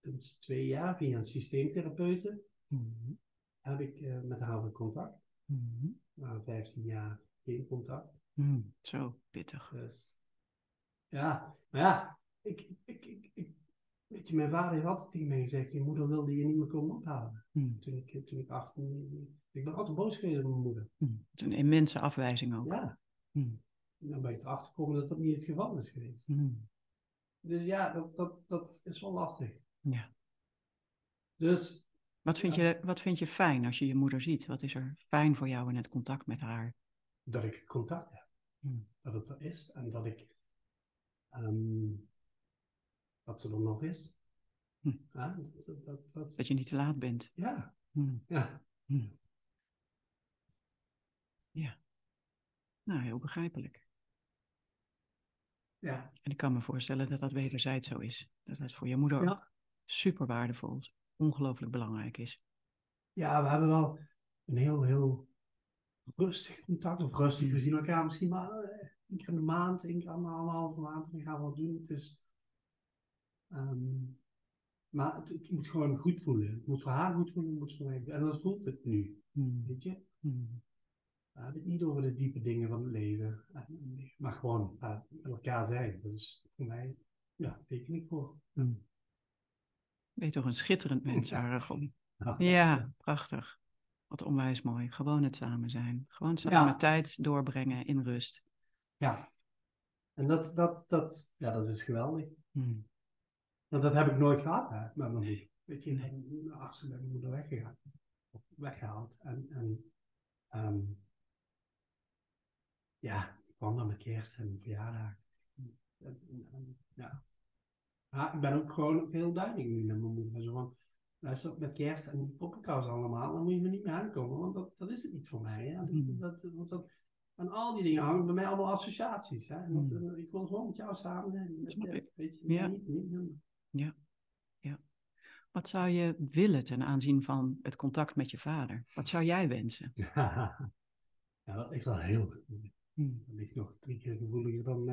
sinds twee jaar via een systeemtherapeute Hmm. heb ik eh, met haar weer contact. Hmm. Na 15 jaar geen contact. Hmm. Zo, pittig. Dus ja, maar ja, ik, ik, ik, ik, weet je, mijn vader heeft altijd tegen mij gezegd, je moeder wilde je niet meer komen ophalen. Hmm. Toen ik, toen ik 18, ik ben altijd boos geweest op mijn moeder. Hmm. Het is een immense afwijzing ook. Ja, Hmm. Dan ben ik erachter gekomen dat dat niet het geval is geweest. Hmm. Dus ja, dat, dat, dat is wel lastig. Ja. Dus Wat vind, je, wat vind je fijn als je je moeder ziet? Wat is er fijn voor jou in het contact met haar? dat ik contact heb. Hmm. Dat het er is en dat ik ehm, dat ze er nog is. Hm. Ja, dat, dat, dat, Dat je niet te laat bent. ja, Hmm. ja. Hmm. Ja. Nou, heel begrijpelijk. Ja. En ik kan me voorstellen dat dat wederzijds zo is. Dat dat voor je moeder Ja. ook super waardevol, ongelooflijk belangrijk is. Ja, we hebben wel een heel, heel rustig contact. Of rustig, we zien elkaar misschien maar eh, één keer in de maand, één keer anderhalve maand. We gaan wat doen. Het is, ehm, maar het, het moet gewoon goed voelen. Het moet voor haar goed voelen, het moet voor mij. En dat voelt het nu, Hmm. weet je. Hmm. Niet over de diepe dingen van het leven. eh, Maar gewoon met elkaar zijn. Dat is voor mij, ja, teken ik voor. Hmm. Ben je toch een schitterend mens, Ja. Aragon. Ja. Ja, prachtig. Wat onwijs mooi. Gewoon het samen zijn. Gewoon samen Ja. tijd doorbrengen in rust. Ja. En dat, dat, dat, ja, dat is geweldig. Hmm. Want dat heb ik nooit gehad hè, met mijn moeder. Weet je, de artsen mijn moeder weggegaan. Of weggehaald. En, en ehm, ja, ik kwam dan met kerst en verjaardag. Ja. Maar ik ben ook gewoon heel duidelijk nu met mijn moeder. Zo van, luister, met kerst en die poppenkous allemaal, dan moet je me niet meer aankomen. Want dat, dat is het niet voor mij. Hè. Mm. Dat, dat, want dat, en al die dingen hangen bij mij allemaal associaties. Hè. Want, Mm. eh, ik wil gewoon met jou samen zijn. Met, Snap ik. Weet je, Ja. niet, niet, niet. Wat zou je willen ten aanzien van het contact met je vader? Wat zou jij wensen? ja, dat is wel heel gevoelig. Hmm. Dat ligt nog drie keer gevoeliger dan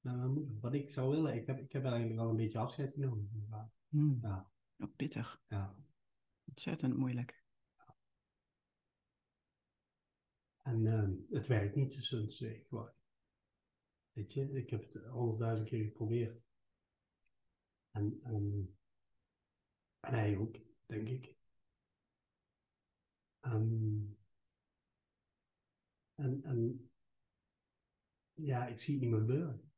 mijn moeder. Wat ik zou willen, ik heb, ik heb eigenlijk al een beetje afscheid genomen. vader. Hmm. Ja, Ook pittig. ja. Ontzettend moeilijk. En ehm, het werkt niet ons twee. Gewoon. Weet je, ik heb het honderdduizend keer geprobeerd. En, ehm, en hij ook, denk ik. Ehm, en, en ja, ik zie het niet meer gebeuren.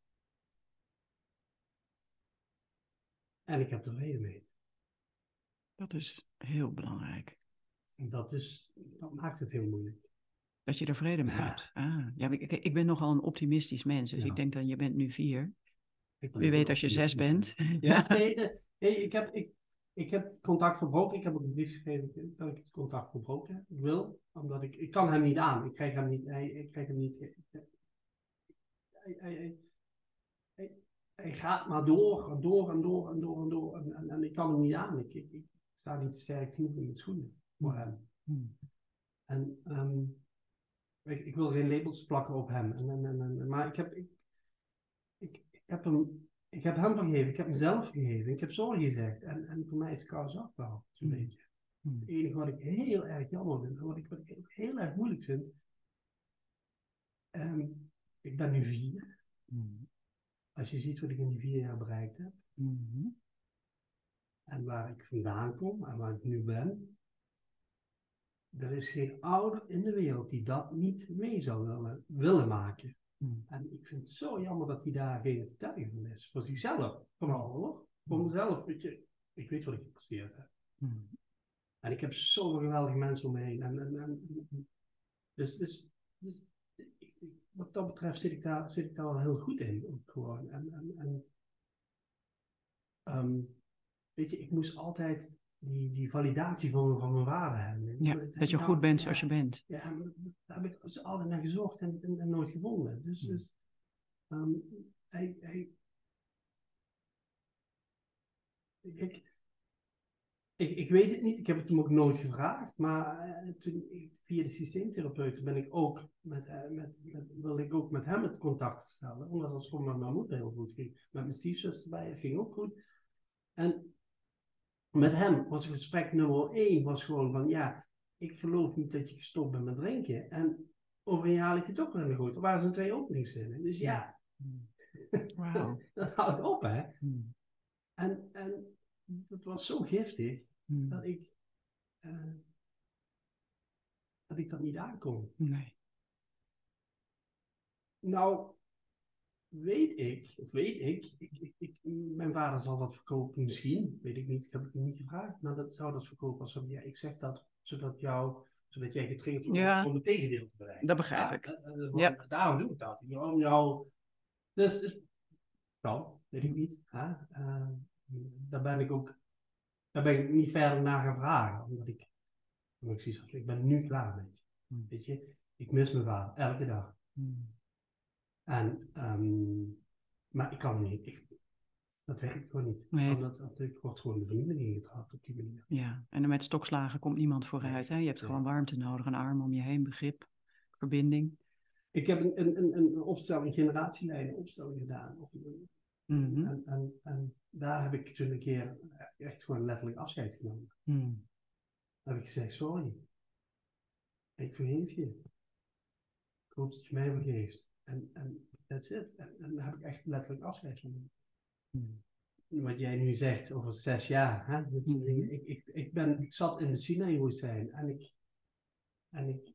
En ik heb er vrede mee. Dat is heel belangrijk. En dat, is, dat maakt het heel moeilijk. Dat je er vrede mee Ja. hebt. Ah, ja, ik, ik ben nogal een optimistisch mens, dus Ja. ik denk dan, je bent nu vier. Wie weet als je zes bent. Ja, nee, ik, heb, ik, ik heb het contact verbroken. Ik heb ook een brief geschreven dat ik het contact verbroken. Ik wil, omdat ik, ik kan hem niet aan. Ik krijg hem niet, hij, ik krijg hem niet. Hij, hij, hij, hij, gaat maar door en door en door en door en door. En, en, en ik kan hem niet aan. Ik, ik, ik sta niet sterk genoeg in mijn schoenen voor hem. Hmm. En ehm, ik, ik wil geen labels plakken op hem. En, en, en, en- maar ik heb, ik, ik, ik heb hem, ik heb hem vergeven, ik heb mezelf vergeven, ik heb sorry gezegd. En, en voor mij is kous afgehaald, zo'n Hmm. beetje. Hmm. Het enige wat ik heel erg jammer vind, en wat ik, wat ik heel erg moeilijk vind. ehm, ik ben nu vier. Hmm. Als je ziet wat ik in die vier jaar bereikt heb. Hmm. En waar ik vandaan kom en waar ik nu ben. Er is geen ouder in de wereld die dat niet mee zou willen, willen maken. Hmm. En ik vind het zo jammer dat hij daar geen getuige van is. Voor zichzelf. Vooral hoor. Voor mezelf. Weet je, ik weet wat ik gepresteerd heb. Hmm. En ik heb zoveel geweldige mensen om me heen. En, en, en, dus, dus, dus ik- ik- wat dat betreft zit ik daar, zit ik daar wel heel goed in. Ook gewoon. En, en, en, ehm, weet je, ik moest altijd die, die validatie van, van mijn waarde hebben. Ja, dat je nou, goed bent zoals je bent. Ja, daar heb ik dus altijd naar gezocht en, en, en nooit gevonden. Dus, Hmm. dus ehm, hij, hij, ik, ik, ik weet het niet, ik heb het hem ook nooit gevraagd, maar eh, toen ik, via de systeemtherapeuten ben ik ook met, eh, met, met, wilde ik ook met hem het contact stellen, omdat het gewoon met mijn moeder heel goed ging. Met mijn stiefzus erbij, het ging ook goed. En met hem was het gesprek nummer één, was gewoon van ja, ik geloof niet dat je gestopt bent met drinken. En over een jaar lig je toch weer in de goot. Er waren zo'n twee openingszinnen. Dus ja, dat houdt op hè. Hmm. En, en dat was zo giftig Hmm. dat ik, eh, dat ik dat niet aankon. Nee. Nou, weet ik, of weet ik, ik, ik, ik- mijn vader zal dat verkopen misschien, weet ik niet, ik heb het hem niet gevraagd, maar dat zou dat verkopen als ja, ik zeg dat zodat jou, zodat jij getriggerd wordt Ja. om het tegendeel te bereiken. Dat begrijp Ja, ik. eh, eh, Ja. Daarom doe ik dat. Om jou, dus, nou, weet ik niet. Hè? Eh, daar ben ik ook, daar ben ik niet verder naar gaan vragen, omdat ik, omdat ik zoiets ik ben nu klaar met je. Hmm. Weet je, ik mis mijn vader, elke dag. Hmm. En, ehm, maar ik kan niet. Ik, dat werkt gewoon niet. Nee, Omdat dat, ik word gewoon de vernieling ingetrapt op die manier. Ja, en met stokslagen komt niemand vooruit. Hè? Je hebt gewoon warmte nodig, een arm om je heen, begrip, verbinding. Ik heb een, een, een, een opstelling, generatielijnen opstelling gedaan. Of, Mhm. en, en, en daar heb ik toen een keer echt gewoon letterlijk afscheid genomen. Dan heb ik gezegd, sorry. Ik vergeef je. Ik hoop dat je mij vergeeft. En, en that's it. En, en daar heb ik echt letterlijk afscheid genomen. Hmm. wat jij nu zegt over zes jaar. Hè? Mhm. ik, ik, ik, ben, ik zat in de Sinai-woestijn en ik, en ik,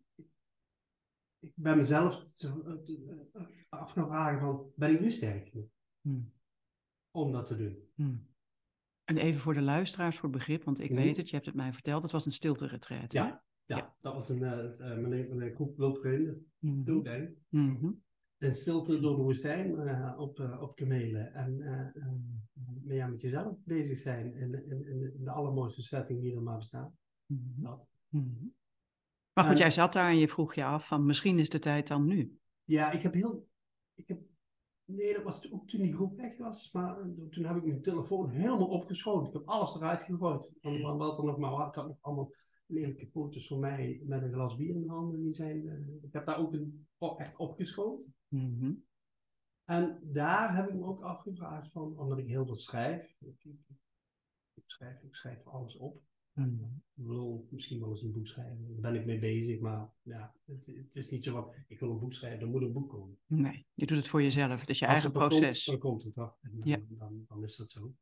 ik, ben mezelf te, te- af gaan vragen van, ben ik nu sterk genoeg Hmm. om dat te doen? Hmm. En even voor de luisteraars, voor begrip, want ik weet het, je hebt het mij verteld, het was een stilte-retreat. hè? Ja, ja, dat was een, eh, eh, mijn groep wildvreemden, Mhm. toen denk ik. In stilte door de woestijn eh, op, eh, op kamelen en eh, met, ja, met jezelf bezig zijn in, in, de allermooiste setting die er maar bestaat. Mhm. Dat. Mhm. Maar goed, jij zat daar en je vroeg je af van misschien is de tijd dan nu. Ja, ik heb heel. Ik heb, nee, dat was ook toen die groep weg was. Maar toen heb ik mijn telefoon helemaal opgeschoten. Ik heb alles eruit gegooid. Want want wat er nog maar was. Ik had nog allemaal lelijke foto's van mij met een glas bier in de handen. Die zijn, eh, ik heb daar ook een, oh, echt opgeschoten. Mhm. En daar heb ik me ook afgevraagd van, omdat ik heel veel schrijf. Ik, ik, ik schrijf, ik schrijf alles op. Mm. Ik wil misschien wel eens een boek schrijven. Daar ben ik mee bezig, maar ja, het, het, is niet zo van, ik wil een boek schrijven, er moet een boek komen. Nee, je doet het voor jezelf, dus je eigen proces. Komt, dan komt het toch, en dan, ja. dan, dan, is dat zo.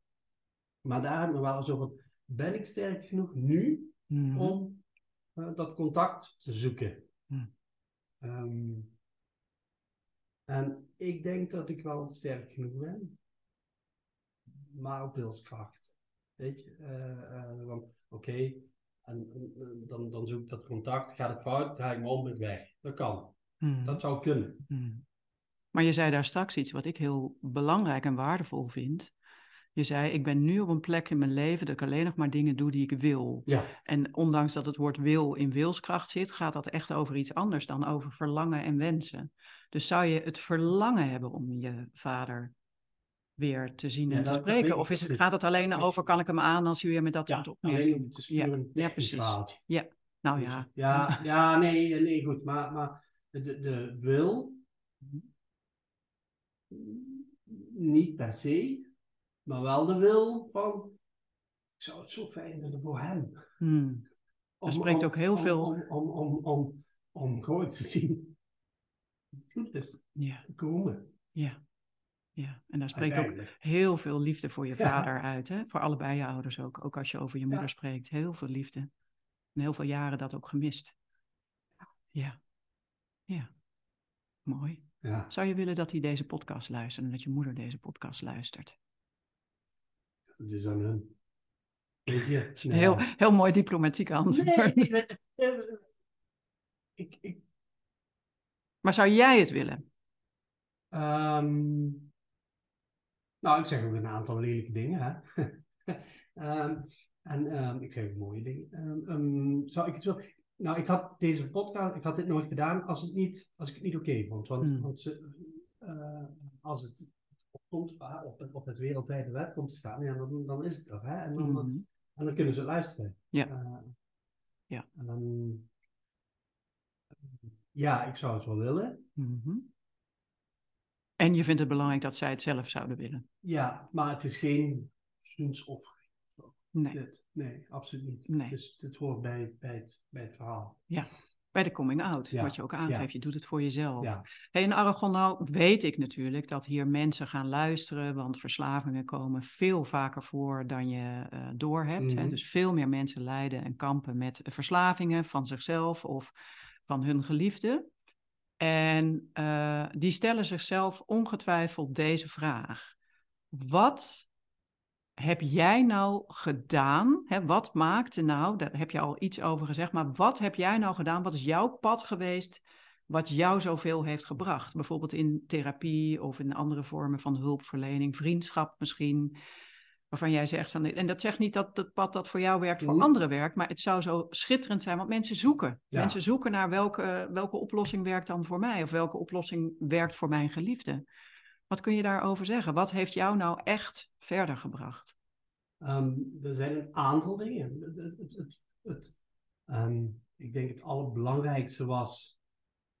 Maar daar hebben we wel zo van, ben ik sterk genoeg nu mm. om uh, dat contact te zoeken? Mm. Um, en ik denk dat ik wel sterk genoeg ben, maar op wilskracht. Weet je, uh, uh, oké, en, dan, dan zoek ik dat contact, gaat het fout, draai ik me om, weg. Dat kan. Hmm. Dat zou kunnen. Maar je zei daar straks iets wat ik heel belangrijk en waardevol vind. Je zei, ik ben nu op een plek in mijn leven dat ik alleen nog maar dingen doe die ik wil. Ja. En ondanks dat het woord wil in wilskracht zit, gaat dat echt over iets anders dan over verlangen en wensen. Dus zou je het verlangen hebben om je vader weer te zien en te spreken? Of is het, gaat het alleen over, kan ik hem aan als je weer met dat ja, soort opmerkingen? Ja, ja, precies. Ja, nou dus, ja. Ja, ja nee, nee, goed. Maar, maar de, de wil, niet per se, maar wel de wil van, ik zou het zo fijn vinden voor hem. Hmm. Er spreekt ook heel om, veel... Om, om, om, om, om gewoon te zien goed is ja. komen. Ja. Ja, en daar spreekt ook heel veel liefde voor je vader uit. Hè? Voor allebei je ouders ook. Ook als je over je moeder spreekt. Heel veel liefde. En heel veel jaren dat ook gemist. Ja. Ja. Mooi. Ja. Zou je willen dat hij deze podcast luistert en dat je moeder deze podcast luistert? Dat is aan hun. Weet je? Het is een heel, heel mooi diplomatiek antwoord. Nee, ik, ik... Maar zou jij het willen? Um, nou, ik zeg ook een aantal lelijke dingen. Hè? um, en um, ik zeg ook mooie dingen. zou ik het wel... Nou, ik had deze podcast, ik had dit nooit gedaan als, het niet, als ik het niet oké vond. Want, mm. want uh, als het opkomt, uh, op, op het wereldwijde web komt te staan, ja, dan, dan is het er. Hè? En, dan, mm. en dan kunnen ze luisteren. Ja. Uh, ja. En dan, ja, ik zou het wel willen. Mm -hmm. En je vindt het belangrijk dat zij het zelf zouden willen. Ja, maar het is geen gunstoffering. Nee. nee, absoluut niet. Nee. Dus het hoort bij, bij, het, bij het verhaal. Ja, bij de coming out, wat je ook aangeeft. Je doet het voor jezelf. Ja. Hey, in Aragon nou weet ik natuurlijk dat hier mensen gaan luisteren, want verslavingen komen veel vaker voor dan je uh, doorhebt. Mm Dus veel meer mensen lijden en kampen met verslavingen van zichzelf of van hun geliefde. En uh, die stellen zichzelf ongetwijfeld deze vraag. Wat heb jij nou gedaan? Hè, wat maakte nou, daar heb je al iets over gezegd, maar wat heb jij nou gedaan? Wat is jouw pad geweest wat jou zoveel heeft gebracht? Bijvoorbeeld in therapie of in andere vormen van hulpverlening, vriendschap misschien waarvan jij zegt van, en dat zegt niet dat het pad dat voor jou werkt voor mm. anderen werkt, maar het zou zo schitterend zijn, want mensen zoeken. Mensen zoeken naar welke, welke oplossing werkt dan voor mij of welke oplossing werkt voor mijn geliefde. Wat kun je daarover zeggen? Wat heeft jou nou echt verder gebracht? Um, er zijn een aantal dingen. Het, het, het, het um, ik denk het allerbelangrijkste was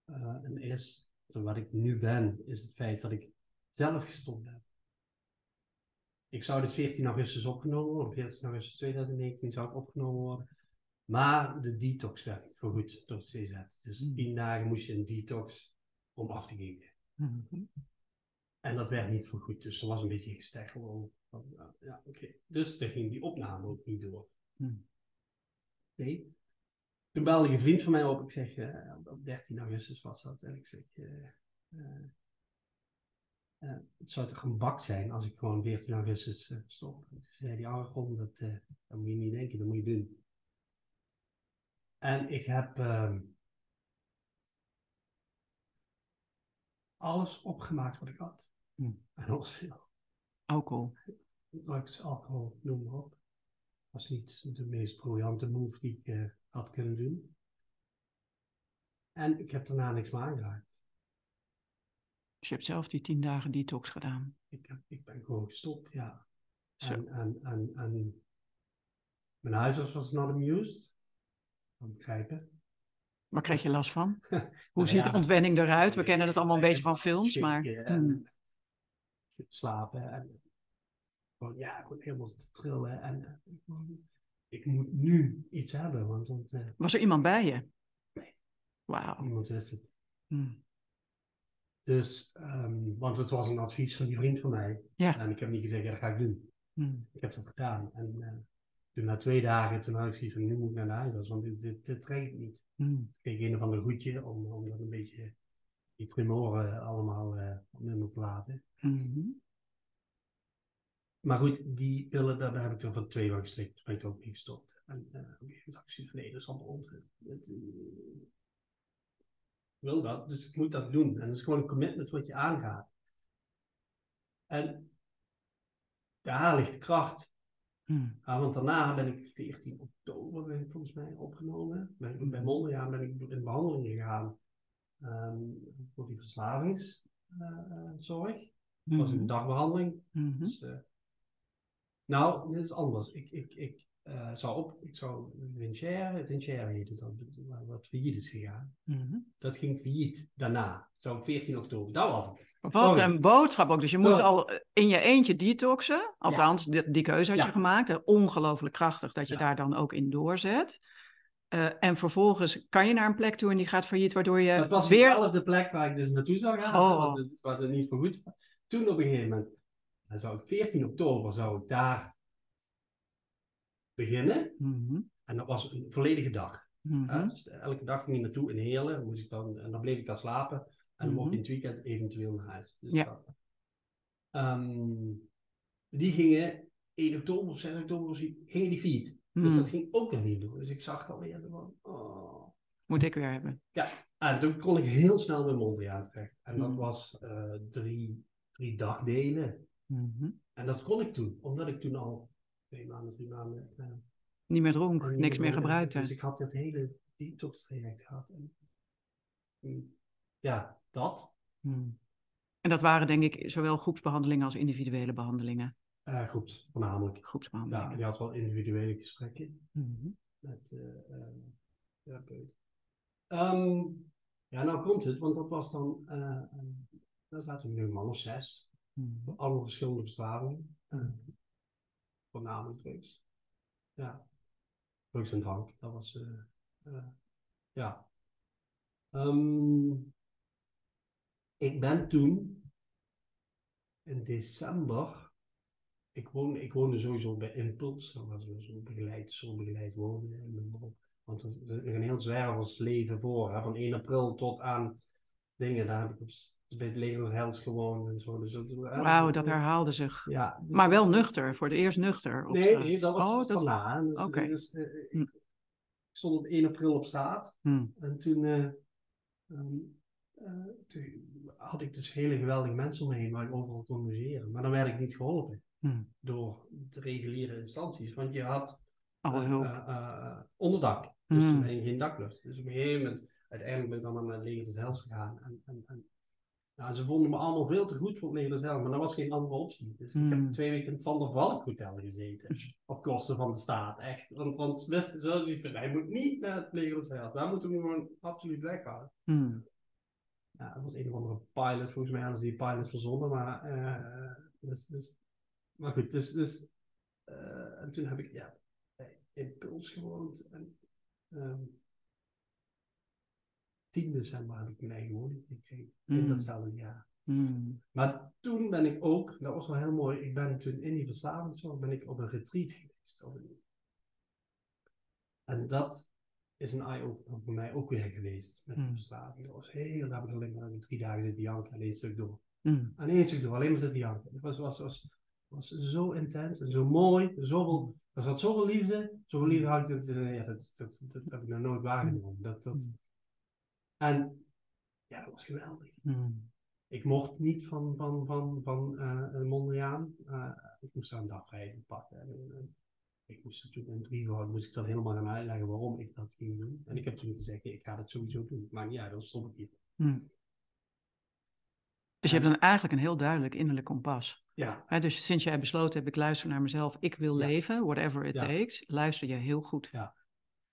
uh, en is, wat ik nu ben, is het feit dat ik zelf gestopt heb. Ik zou dus 14 augustus opgenomen worden, 14 augustus 2019 zou ik opgenomen worden. Maar de detox werd niet goed door het CZ. Dus mm. 10 dagen moest je een detox om af te geven. Mm -hmm. En dat werd niet goed, dus er was een beetje gesteggel. Ja, ja oké. Dus dan ging die opname ook niet door. Mm. Nee. Toen belde een vriend van mij op. Ik zeg, uh, op 13 augustus was dat. En ik zeg, uh, uh, uh, het zou toch een bak zijn als ik gewoon 14 augustus stop. Toen zei die Aragon, dat, dat moet je niet denken, dat moet je doen. En ik heb ehm, alles opgemaakt wat ik had. Mm. En was veel. Alcohol. Drugs, alcohol, noem maar op. Dat was niet de meest briljante move die ik had kunnen doen. En ik heb daarna niks meer aangeraakt. Dus je hebt zelf die tien dagen detox gedaan. Ik, heb, ik ben gewoon gestopt, ja. En, en, en, en mijn huisarts was not amused. Kan begrijpen. Waar kreeg je last van? Hoe ziet de ontwenning eruit? We kennen het allemaal een beetje van films, maar... Hmm. Slapen en gewoon, ja, gewoon helemaal te trillen. En, ik moet nu iets hebben, want, want eh, Was er iemand bij je? Nee. Wauw. niemand wist het. Hmm. Dus, ehm, want het was een advies van die vriend van mij. Ja. En ik heb niet gezegd, ja, dat ga ik doen. Hmm. Ik heb dat gedaan. En eh, toen na twee dagen, toen had ik zoiets van, nu moet ik naar de huisarts, want dit, dit, dit trek ik niet. Hmm. Ik kreeg een of ander goedje om, om dat een beetje, die tremoren allemaal uh, minder te laten. Mhm. Maar goed, die pillen, daar heb ik er van twee van geslikt. Toen ben ik er ook mee gestopt. En uh, op een gegeven moment nee, dat is allemaal onzin. Het, uh, ik wil dat, dus ik moet dat doen. En dat is gewoon een commitment wat je aangaat. En daar ligt de kracht. Hmm. Ja, want daarna ben ik 14 oktober ben ik volgens mij opgenomen. Ik, bij Mondriaan ben ik in behandeling gegaan um, voor die verslavingszorg. Uh, dat was een dagbehandeling. Mhm. Dus, uh, nou, dit is anders. Ik, ik, ik uh, zou op, ik zou Vincere heette dat, wat failliet is gegaan. Mhm. Dat ging failliet daarna. Ik 14 oktober, dat was het. Wat Sorry. een boodschap ook. Dus je moet al in je eentje detoxen. Althans, die, die keuze had Ja. je gemaakt. Ongelooflijk krachtig dat je Ja. daar dan ook in doorzet. Eh, en vervolgens kan je naar een plek toe en die gaat failliet, waardoor je Dat was weer... dezelfde plek waar ik dus naartoe zou gaan. Oh. Want het was er niet voor goed. Toen op een gegeven moment, dan zou ik 14 oktober zou ik daar beginnen. Mhm, En dat was een volledige dag. mhm. Dus elke dag ging ik naartoe in Heerlen. Moest ik dan, en dan bleef ik daar slapen. En dan mocht ik in het weekend eventueel naar huis. Dus Mhm. Ja. dat- Ehm, die gingen 1 oktober of 6 oktober gingen die feed. Dus mhm. dat ging ook nog niet door. Dus ik zag alweer van, oh. Moet ik weer hebben. En toen kon ik heel snel bij Mondriaan terecht. En dat Mhm. was eh, drie, drie dagdelen. Mhm. En dat kon ik toen, omdat ik toen al twee maanden, drie maanden... eh, Niet meer dronk, niks meer eh, gebruikte. Dus ik had dit hele detox traject gehad. En, mm, ja, dat. Mhm. En dat waren denk ik zowel groepsbehandelingen als individuele behandelingen. eh groeps, voornamelijk. Ja, Groepsbehandelingen. je had wel individuele gesprekken Mhm. met uh, uh, therapeut. Ehm, ja, nou komt het, want dat was dan... Uh, daar zaten we nu een man of zes. Mhm. Allemaal verschillende verslavingen. Uh, voornamelijk drugs. Ja. Drugs en drank. Dat was... Uh, uh, ja. Um, ik ben toen... In december... Ik woonde, ik woonde sowieso bij Impuls. Dat was zo begeleid, zo begeleid wonen. Want er is een heel zwerversleven voor. Hè? Van 1 april tot aan dingen. Daar heb ik op, bij het leger Hels gewoond en zo. Dus, Wauw, dat herhaalde zich. Ja, dus maar wel nuchter, voor het eerst nuchter. Op nee, nee, dat was oh, dat daarna. Dus, Oké. dus, uh, ik, stond op 1 april op straat. Hmm. En toen, uh, um, uh, toen, had ik dus hele geweldige mensen om me heen waar ik overal kon logeren. Maar dan werd ik niet geholpen Hmm. door de reguliere instanties. Want je had hulp. onderdak. Dus toen ben je geen daklucht. Dus op een gegeven moment, uiteindelijk ben ik dan naar het leger des Hels gegaan. En, en, en nou, ze vonden me allemaal veel te goed voor het leger des Hels, maar dat was geen andere optie. Dus Hmm. ik heb twee weken in het Van der Valk Hotel gezeten. op kosten van de staat, echt. Want, want ze wisten zo niet van, hij moet niet naar het leger des Hels. Daar moeten we gewoon absoluut weghalen. Hmm. Ja, dat was een of andere pilot, volgens mij hadden ze die pilot verzonnen, maar... Uh, dus, dus, maar goed, dus... dus uh, en toen heb ik, ja, bij Impuls gewoond. En, um, 10 december heb ik mijn eigen woning gekregen. Mm. In datzelfde jaar. Mm. Maar toen ben ik ook, dat was wel heel mooi, ik ben toen in die verslavingszorg, ben ik op een retreat geweest. En dat is een eye-opener voor mij ook weer geweest met de Mm. verslaving. Dat was heel, daar heb ik alleen maar drie dagen zitten janken en één stuk door. Mm. En één stuk door, alleen maar zitten janken. Het was, was, was, was zo intens en zo mooi, zoveel, er zat zoveel liefde, zoveel liefde had ik, dat, ja, dat, dat, dat, heb ik nog nooit waargenomen. Dat, dat, en ja, dat was geweldig. Mm. Ik mocht niet van, van, van, van uh, Mondriaan. Uh, ik moest daar een dag vrij pakken. En, en, ik moest natuurlijk in drie woorden, moest ik dan helemaal gaan uitleggen waarom ik dat ging doen. En ik heb toen gezegd, ik ga dat sowieso doen. Maar ja, dan stop ik hier. Mm. Dus je hebt dan eigenlijk een heel duidelijk innerlijk kompas. Ja. He, dus sinds jij besloten hebt, ik luister naar mezelf, ik wil ja. leven, whatever it ja. takes, luister je heel goed. Ja.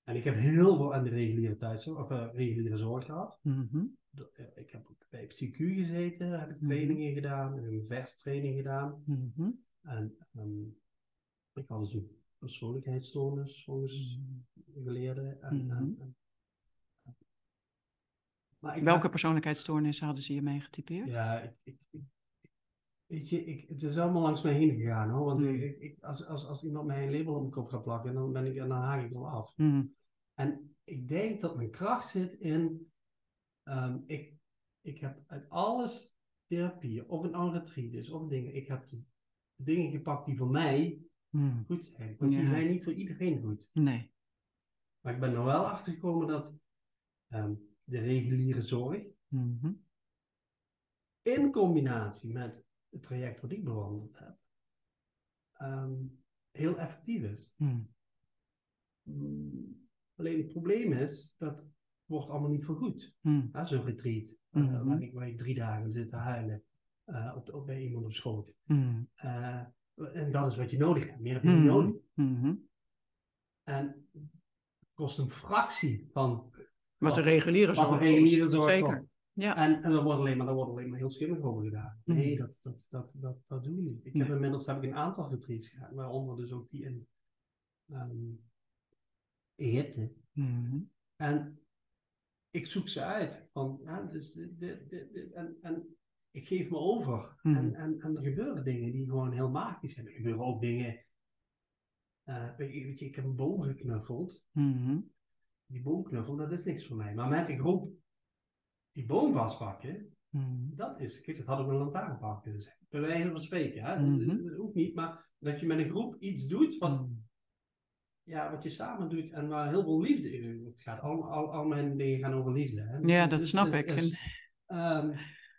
En ik heb heel veel aan de reguliere thuiszorg, of uh, reguliere zorg gehad. Mm -hmm. Ik heb bij PQ gezeten, heb ik trainingen mm -hmm. gedaan, een verstraining gedaan. Mm -hmm. En um, ik had dus een persoonlijkheidsstoornis volgens geleerden. En, Mhm. en, en- maar ik Welke heb- persoonlijkheidsstoornissen hadden ze je mee getypeerd? Ja, ik, ik, ik- weet je, ik, het is allemaal langs mij heen gegaan hoor. Want ik, ik, als, als, als iemand mij een label op mijn kop gaat plakken, dan, ben ik, dan haak ik al af. Mhm. En ik denk dat mijn kracht zit in, ehm, ik, ik heb uit alles therapieën, of een nou retreat is, of dingen, ik heb de dingen gepakt die voor mij Mhm. goed zijn. Want die zijn niet voor iedereen goed. Nee. Maar ik ben er wel achter gekomen dat ehm, de reguliere zorg, Mhm. in combinatie met het traject wat ik bewandeld heb, ehm, heel effectief is. Mhm. Mm, Alleen het probleem is, dat wordt allemaal niet vergoed. Is een retreat, Mhm. waar, ik, waar ik drie dagen zit te huilen eh, op, op, bij iemand op schoot. Mhm. Eh, en dat is wat je nodig hebt. Meer heb je niet Mhm. nodig. Mhm. En het kost een fractie van Wat de reguliere wat zorg de reguliere kost, zorg Zeker. kost. Ja. En, en dat wordt alleen maar, dat wordt alleen maar heel schimmig over gedaan. Nee, dat, dat, dat, dat, dat doen we niet. Ik Nee. heb inmiddels heb ik een aantal retreats gedaan, waaronder dus ook die in ehm, Egypte. Mhm. En ik zoek ze uit. Van, ja, dus en, en ik geef me over. Mhm. En, en, en er gebeuren dingen die gewoon heel magisch zijn. Er gebeuren ook dingen. eh, weet, je, weet je, ik heb een boom geknuffeld. Mhm. Die boomknuffel, dat is niks voor mij. Maar met een groep die boom vastpakken, Mhm. dat is. Kijk, dat had ook een lantaarnpaal kunnen zijn. Bij wijze van spreken. Hè? Dat, dat hoeft niet, maar dat je met een groep iets doet wat. Ja, wat je samen doet en waar heel veel liefde in Het gaat al, al, al mijn dingen gaan over liefde. Hè? Dus Ja, het dat is- snap is- ik. En- ehm,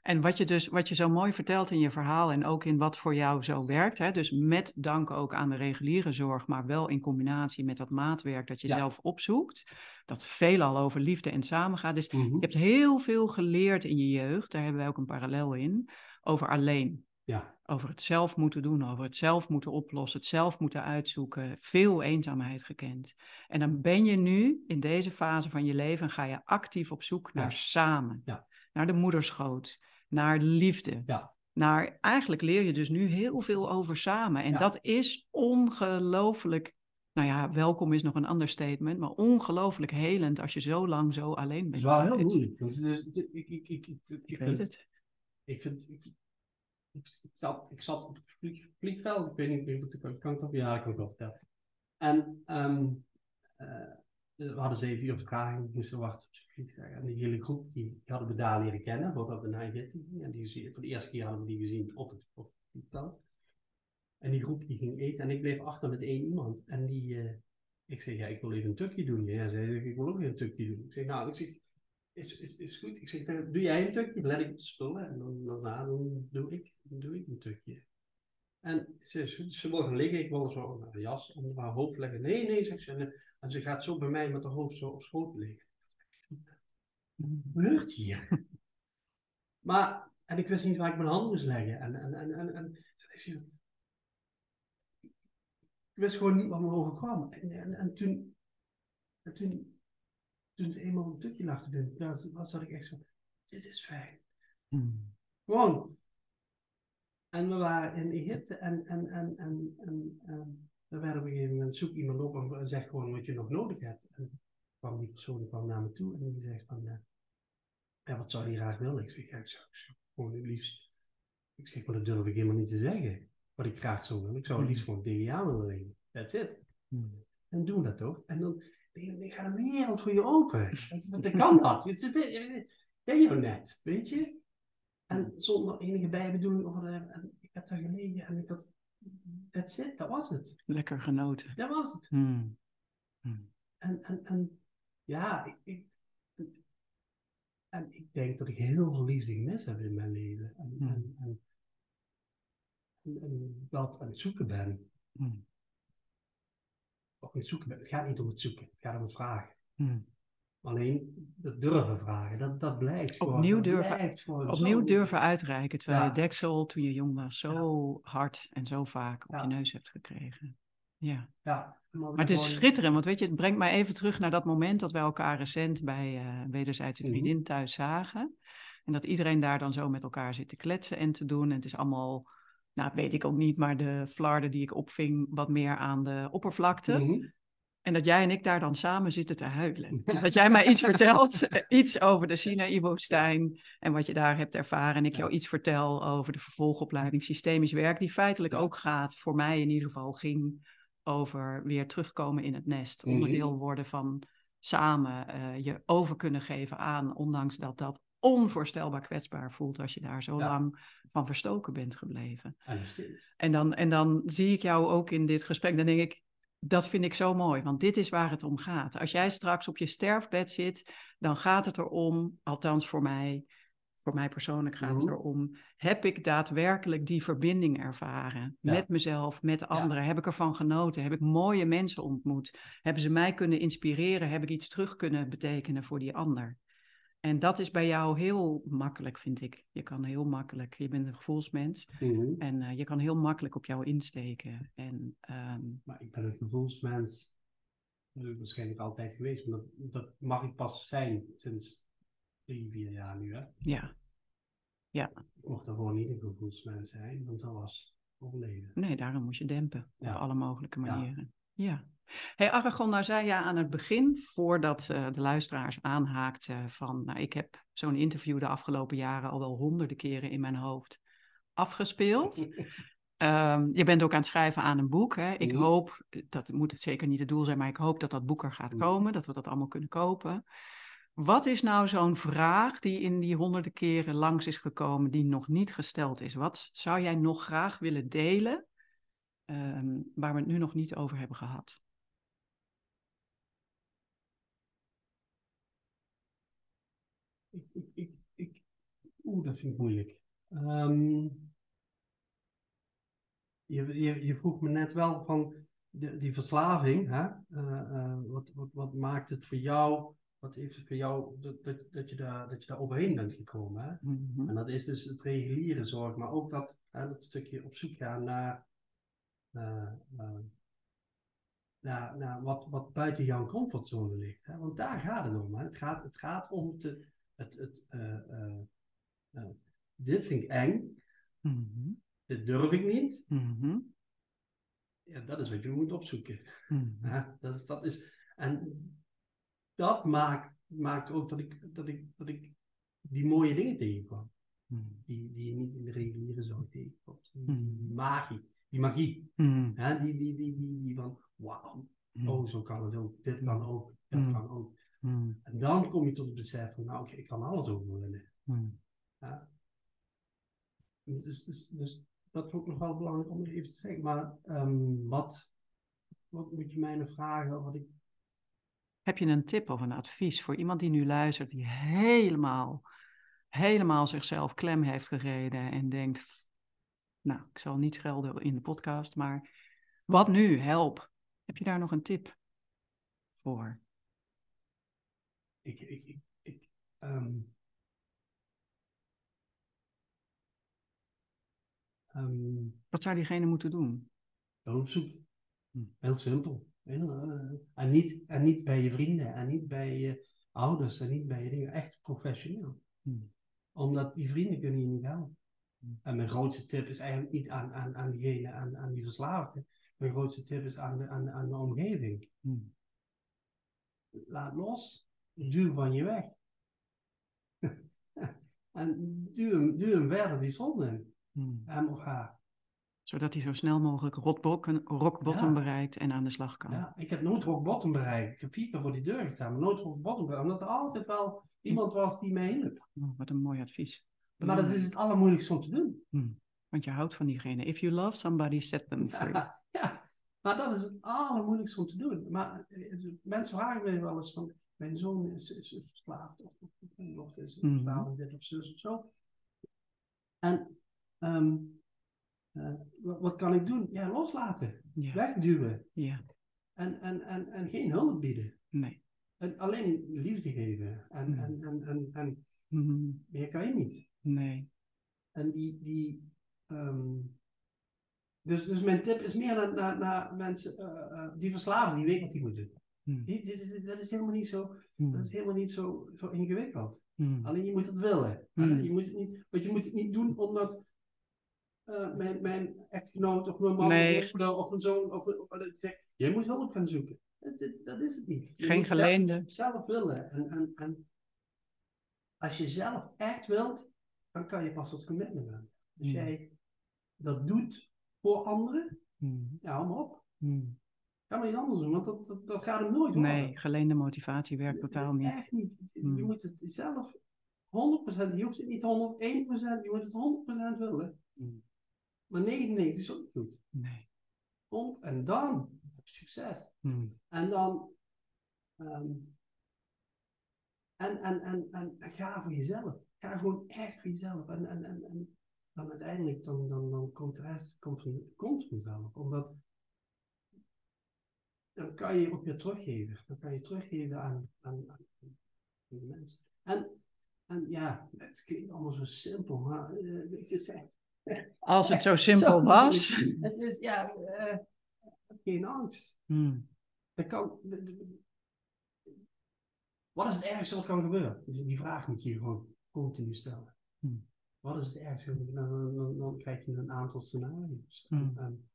En wat je dus wat je zo mooi vertelt in je verhaal en ook in wat voor jou zo werkt, hè, dus met dank ook aan de reguliere zorg, maar wel in combinatie met dat maatwerk dat je Ja. zelf opzoekt, dat veelal over liefde en samen gaat. Dus mhm. je hebt heel veel geleerd in je jeugd, daar hebben wij ook een parallel in, over alleen. Ja, Over het zelf moeten doen, over het zelf moeten oplossen, het zelf moeten uitzoeken. Veel eenzaamheid gekend. En dan ben je nu in deze fase van je leven en ga je actief op zoek naar Ja. samen. Ja. Naar de moederschoot, naar liefde. Ja. Naar, eigenlijk leer je dus nu heel veel over samen. En dat is ongelooflijk, nou ja, welkom is nog een understatement, maar ongelooflijk helend als je zo lang zo alleen het bent. is wel heel moeilijk. Ik, ik, ik, weet het. Ik vind. Ik, ik, ik zat, ik zat op het vlieg, vliegveld, ik weet niet, ik weet niet, kan, ik dat? Ja, ik kan het wel vertellen. En ehm, eh, we hadden zeven uur vertraging, moesten wachten op het vliegtuig. En die hele groep, die, hadden we daar leren kennen, voordat we naar gingen. En die, voor de eerste keer hadden we die gezien op het, op het vliegveld. En die groep die ging eten en ik bleef achter met één iemand. En die, eh, ik zei, ja, ik wil even een tukje doen. Ja, zei, ik wil ook even een tukje doen. Ik zeg, nou, ik zeg, is, is, is goed. Ik zeg, dan doe jij een dan let ik de spullen en dan, daarna dan doe, ik, dan doe ik een tukje. En ze, ze, ze gaan liggen, ik wil zo een jas onder haar hoofd leggen. Nee, nee, zegt ze. En, en ze gaat zo bij mij met haar hoofd zo op schoot liggen. Wat gebeurt hier? maar, en ik wist niet waar ik mijn hand moest leggen. En, en, en, en, en ze- ik wist gewoon niet wat me overkwam. En, en, en toen, en toen, toen ze eenmaal een tukje lag te doen, was zat ik echt zo, dit is fijn. Hmm. Gewoon. En we waren in Egypte en, en, en, en, en, en dan werd op een gegeven moment zoek iemand op en zegt gewoon wat je nog nodig hebt. En kwam die persoon kwam naar me toe en die zegt van, eh, ja, wat zou die graag willen? Ik zeg, ja, ik zou, gewoon het liefst, ik zeg, maar dat durf ik helemaal niet te zeggen. Wat ik graag zou willen. Ik zou het liefst gewoon jou willen leven. That's it. Hmm. En doen we dat toch? En dan, dan gaat de wereld voor je open. Dan kan dat. Ik ken jou net, weet je? En zonder enige bijbedoeling of whatever. En ik heb daar gelegen en ik had, that's it, dat was het. Lekker genoten. Dat was het. Hmm. Hmm. En, en, en ja, ik, ik, en ik denk dat ik heel veel liefde gemist heb in mijn leven. En, Hmm. en, en, en, en dat aan het zoeken ben. Hmm. Of het zoeken. Het gaat niet om het zoeken, het gaat om het vragen. Hmm. Alleen dat durven vragen, dat, dat blijft gewoon. Opnieuw durven- blijft gewoon Opnieuw zo. durven uitreiken, terwijl Ja. je deksel toen je jong was zo hard en zo vaak op Ja. je neus hebt gekregen. Ja. Ja, Maar het is schitterend, want weet je, het brengt mij even terug naar dat moment dat wij elkaar recent bij een wederzijdse Mhm. vriendin thuis zagen. En dat iedereen daar dan zo met elkaar zit te kletsen en te doen. En het is allemaal nou weet ik ook niet, maar de flarden die ik opving wat meer aan de oppervlakte. Mhm. En dat jij en ik daar dan samen zitten te huilen. Dat jij mij iets vertelt, eh, iets over de Sinaï-woestijn en wat je daar hebt ervaren. En ik jou iets vertel over de vervolgopleiding systemisch werk, die feitelijk ook gaat, voor mij in ieder geval, ging over weer terugkomen in het nest. Mhm. Onderdeel worden van samen eh, je over kunnen geven aan, ondanks dat dat onvoorstelbaar kwetsbaar voelt als je daar zo Ja. lang van verstoken bent gebleven. En dan, en dan zie ik jou ook in dit gesprek, dan denk ik, dat vind ik zo mooi, want dit is waar het om gaat. Als jij straks op je sterfbed zit, dan gaat het erom, althans voor mij, voor mij persoonlijk gaat het Mhm. erom, heb ik daadwerkelijk die verbinding ervaren Ja. met mezelf, met anderen? Heb ik ervan genoten? Heb ik mooie mensen ontmoet? Hebben ze mij kunnen inspireren? Heb ik iets terug kunnen betekenen voor die ander? En dat is bij jou heel makkelijk, vind ik. Je kan heel makkelijk, je bent een gevoelsmens. Mhm. En eh, je kan heel makkelijk op jou insteken. En ehm, Maar ik ben een gevoelsmens. Dat ik waarschijnlijk altijd geweest. Maar dat, dat mag ik pas zijn sinds drie, vier jaar nu. Hè? ja, Ik mocht daarvoor niet een gevoelsmens zijn, want dat was overleven. nee, daarom moet je dempen. Ja. Op alle mogelijke Ja. manieren. Ja. Hey Aragon, nou zei je aan het begin, voordat eh, de luisteraars aanhaakten van, nou ik heb zo'n interview de afgelopen jaren al wel honderden keren in mijn hoofd afgespeeld. Ehm, je bent ook aan het schrijven aan een boek. Hè? Ik Mhm. hoop, dat moet het zeker niet het doel zijn, maar ik hoop dat dat boek er gaat Mhm. komen, dat we dat allemaal kunnen kopen. Wat is nou zo'n vraag die in die honderden keren langs is gekomen, die nog niet gesteld is? Wat zou jij nog graag willen delen, ehm, waar we het nu nog niet over hebben gehad? Ik, ik, ik, ik, oeh, dat vind ik moeilijk. Ehm, je, je, je vroeg me net wel van de, die verslaving. Hè? Eh, eh, wat, wat, wat maakt het voor jou? Wat heeft het voor jou dat, dat, dat, je, daar, dat je daar overheen bent gekomen? Hè? Mhm. En dat is dus het reguliere zorg, maar ook dat, hè, dat stukje op zoek gaan naar, eh, naar, naar wat, wat buiten jouw comfortzone ligt. Hè? Want daar gaat het om. Hè? Het, gaat, het gaat om te, het, het, eh, eh, eh, dit vind ik eng, Mhm. dit durf ik niet. Mhm. Ja, dat is wat je moet opzoeken. Mhm. Dat is, dat is, en dat maakt, maakt ook dat ik, dat, ik, dat ik die mooie dingen tegenkwam. Mhm. Die, die je niet in de reguliere zorg tegenkomt. Die, magie, die magie. Hè? Die, die, die, die, die van, wauw, oh zo kan het ook, dit kan ook, dat kan ook. Mhm. En dan kom je tot het besef van, nou oké, ik kan alles overwinnen. Mhm. Ja. Dus, dus, dus dat vond ik nog wel belangrijk om even te zeggen. Maar ehm, wat, wat moet je mij nou vragen? Wat ik, Heb je een tip of een advies voor iemand die nu luistert, die helemaal, helemaal zichzelf klem heeft gereden en denkt, "F- nou, ik zal niet schelden in de podcast, maar wat nu? Help. Heb je daar nog een tip voor? Ik, ik, ik, ik ehm, ehm, Wat zou diegene moeten doen? hulp zoeken. Hm. Heel simpel. Heel, eh, en, niet, en niet bij je vrienden, en niet bij je ouders, en niet bij je dingen. Echt professioneel. Hm. Omdat die vrienden kunnen je niet helpen. Hm. En mijn grootste tip is eigenlijk niet aan, aan, aan diegene, aan, aan die verslaafde. Mijn grootste tip is aan de, aan, aan de omgeving. Laat los. Duw van je weg. en duw hem, duw hem verder die zon in. Hm. Hem of haar. Zodat hij zo snel mogelijk rock Ja. bereikt en aan de slag kan. Ja, ik heb nooit rock bottom bereikt. Ik heb vier keer voor die deur gestaan, maar nooit rock bottom bereikt. Omdat er altijd wel iemand was die mij hielp. Oh, wat een mooi advies. Maar dat is het allermoeilijkste om te doen. Hm. Want je houdt van diegene. If you love somebody, set them free. Ja, ja, maar dat is het allermoeilijkste om te doen. Maar eh, mensen vragen mij wel eens van, mijn zoon is, is, verslaafd, of, mijn dochter is Mhm. verslaafd, of dit of zus of zo. En ehm, eh, wat, wat kan ik doen? Ja, loslaten, Ja, wegduwen ja, en, en, en, en geen hulp bieden. nee. En alleen liefde geven. En, Mhm. en, en, en, en Hm, meer kan je niet. Nee. En die, die ehm, dus, dus mijn tip is meer naar, naar, naar mensen eh, die verslaven, die weten wat die moeten doen. Hm, dit- Dat is helemaal niet zo, hm, dat is helemaal niet zo, zo ingewikkeld. hm, Alleen je moet het willen. Hmm. En Je moet het niet, want je moet het niet doen omdat, eh, mijn, mijn echtgenoot of mijn man Nee. of, mijn- of een zoon of, of, zegt, je moet hulp gaan zoeken. Dat, dat- dat is het niet. Je Geen moet zelf- geleende. Zelf, willen. En, en, en als je zelf echt wilt, dan kan je pas tot commitment gaan. Als Hmm. jij dat doet voor anderen, Hmm. ja, hou maar op. Ga maar iets anders doen, want dat, dat, dat gaat hem nooit worden. Nee, geleende motivatie werkt totaal niet. Echt niet. Je Hmm. moet het zelf 100%, je hoeft het niet 101%, je moet het 100% willen. Hmm. Maar 99 is ook niet goed. Nee. En dan heb je succes. Hmm. En dan. ehm, en, en, en, en, en ga voor jezelf. Ga gewoon echt voor jezelf. En, en, en, en dan uiteindelijk dan, dan, dan komt de rest komt, van, komt vanzelf. Omdat dan kan je ook weer teruggeven. Dan kan je teruggeven aan, aan, aan de mensen. En, en ja, het klinkt allemaal zo simpel, maar eh, het is echt. Als het zo simpel was. Het is, ja, eh, geen angst. Hmm. Dat kan, wat is het ergste wat kan gebeuren? Die, vraag moet je je gewoon continu stellen. Hmm. Wat is het ergste? Dan, dan, dan, dan krijg je een aantal scenario's. Hmm. En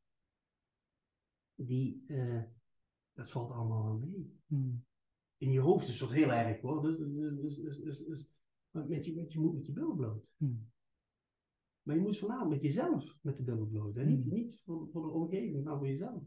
die, eh, dat valt allemaal wel mee. Hmm. In je hoofd is het heel erg hoor. Dus, dus, dus, dus, met je, met je moet met je billen bloot. Hmm. Maar je moet voornamelijk met jezelf met de billen bloot. En niet, Hmm. niet voor, voor de omgeving, maar voor jezelf.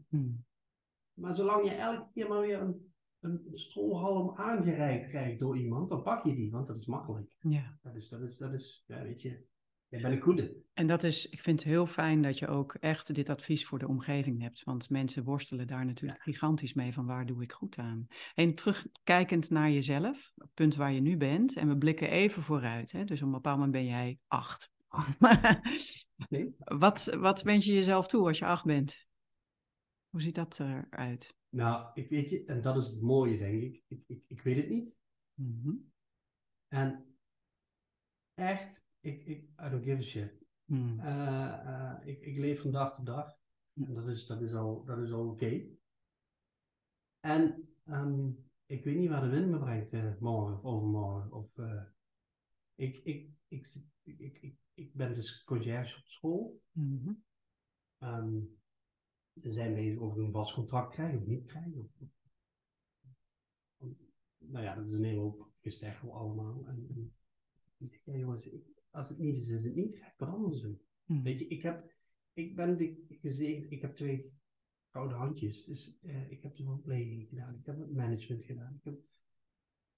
Maar zolang je elke keer maar weer een, een strohalm aangereikt krijgt door iemand, dan pak je die, want dat is makkelijk. Ja. Dat is, dat is, dat is ja, weet je, jij bent een goede. En dat is, ik vind het heel fijn dat je ook echt dit advies voor de omgeving hebt. Want mensen worstelen daar natuurlijk gigantisch mee van waar doe ik goed aan. En terugkijkend naar jezelf, het punt waar je nu bent. En we blikken even vooruit. Hè? Dus op een bepaald moment ben jij acht. Nee. wat, wat wens je jezelf toe als je acht bent? Hoe ziet dat eruit? Nou, ik weet je, en dat is het mooie, denk ik. Ik, ik, ik weet het niet. Mhm. En echt, ik, ik, I don't give a shit. Hmm. Eh, eh, ik, ik leef van dag tot dag. En dat is, dat is al, dat is al oké. En ehm, ik weet niet waar de wind me brengt eh, morgen of overmorgen. Of, ik, ik, ik, ik, ik, ik, ik ben dus conciërge op school. We zijn bezig of we een vast contract krijgen of niet. Of- of- nou ja, dat is een hele hoop gesteggel allemaal. En, en ik zeg, ja jongens, ik- als het niet is, is het niet. Ga ik wat anders doen. Hmm. Weet je, ik, heb, ik ben de, gezegend, ik heb twee gouden handjes. Dus eh, ik heb de verpleging gedaan, ik heb het management gedaan. Ik heb,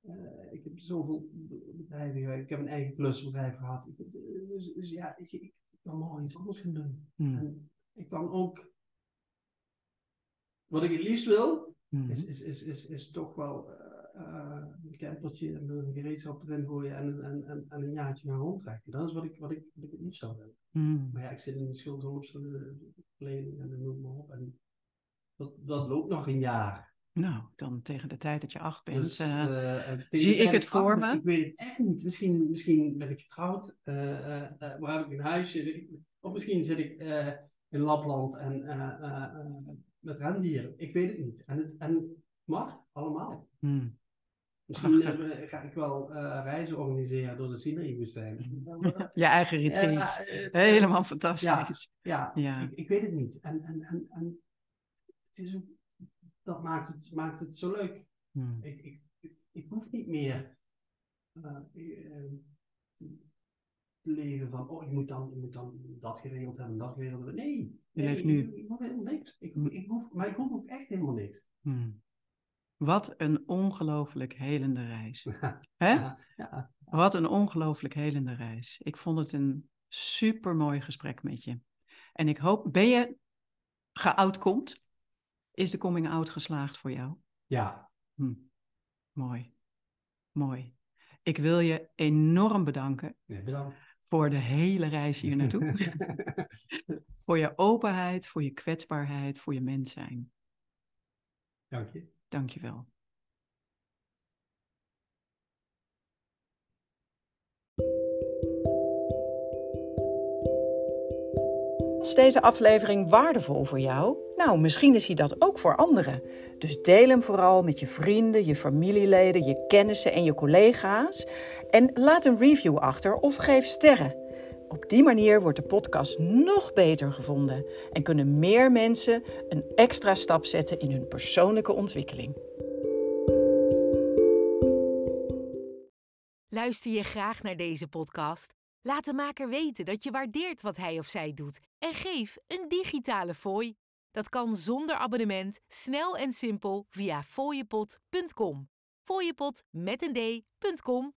eh, ik heb zoveel bedrijven gewerkt, ik heb een eigen klusbedrijf gehad. Ik, eh, dus, dus ja, weet je, ik, ik kan morgen iets anders gaan doen. Hmm. En ik kan ook, wat ik het liefst wil, Mhm. is, is, is, is, is toch wel eh, een campertje en een gereedschap erin gooien en, en, en, en een jaartje gaan rondtrekken. Dat is wat ik, wat ik, wat ik het liefst zou willen. Hmm. Maar ja, ik zit in de schuldhulpverlening en noem maar op. En dat, dat loopt nog een jaar. Nou, dan tegen de tijd dat je acht bent. Dus, eh, eh, zie ik het voor me? Ik weet het echt niet. Misschien, misschien ben ik getrouwd, maar heb ik een huisje. Of misschien zit ik in Lapland en met rendieren. Ik weet het niet. En het, en het mag allemaal. hmm. Misschien eh, ga ik wel eh, reizen organiseren door de Sinaï-woestijn. Je eigen retreat. Ja, eh, Helemaal fantastisch. Ja, Ja. Ik, ik weet het niet. En, en, en, en het is ook, dat maakt het, maakt het zo leuk. Hmm. Ik, ik, ik, ik hoef niet meer eh, eh, te leven van, oh, ik moet dan, ik moet dan dat geregeld hebben, dat geregeld hebben. Nee, Je nee, leeft nu. Ik, hoef helemaal niks. Ik, Hm. ik hoef, maar ik hoef ook echt helemaal niks. Hmm. Wat een ongelooflijk helende reis. Hè? Ja, ja. Wat een ongelooflijk helende reis. Ik vond het een supermooi gesprek met je. En ik hoop, ben je geout komt? Is de coming out geslaagd voor jou? ja. Hm. Mooi. Mooi. Ik wil je enorm bedanken bedankt. voor de hele reis hier naartoe. voor je openheid, voor je kwetsbaarheid, voor je mens zijn. Dank je. Dank je wel. Is deze aflevering waardevol voor jou? Nou, misschien is hij dat ook voor anderen. Dus deel hem vooral met je vrienden, je familieleden, je kennissen en je collega's. En laat een review achter of geef sterren. Op die manier wordt de podcast nog beter gevonden en kunnen meer mensen een extra stap zetten in hun persoonlijke ontwikkeling. Luister je graag naar deze podcast? Laat de maker weten dat je waardeert wat hij of zij doet en geef een digitale fooi. Dat kan zonder abonnement, snel en simpel via fooiepot.com. Fooiepot met een d.com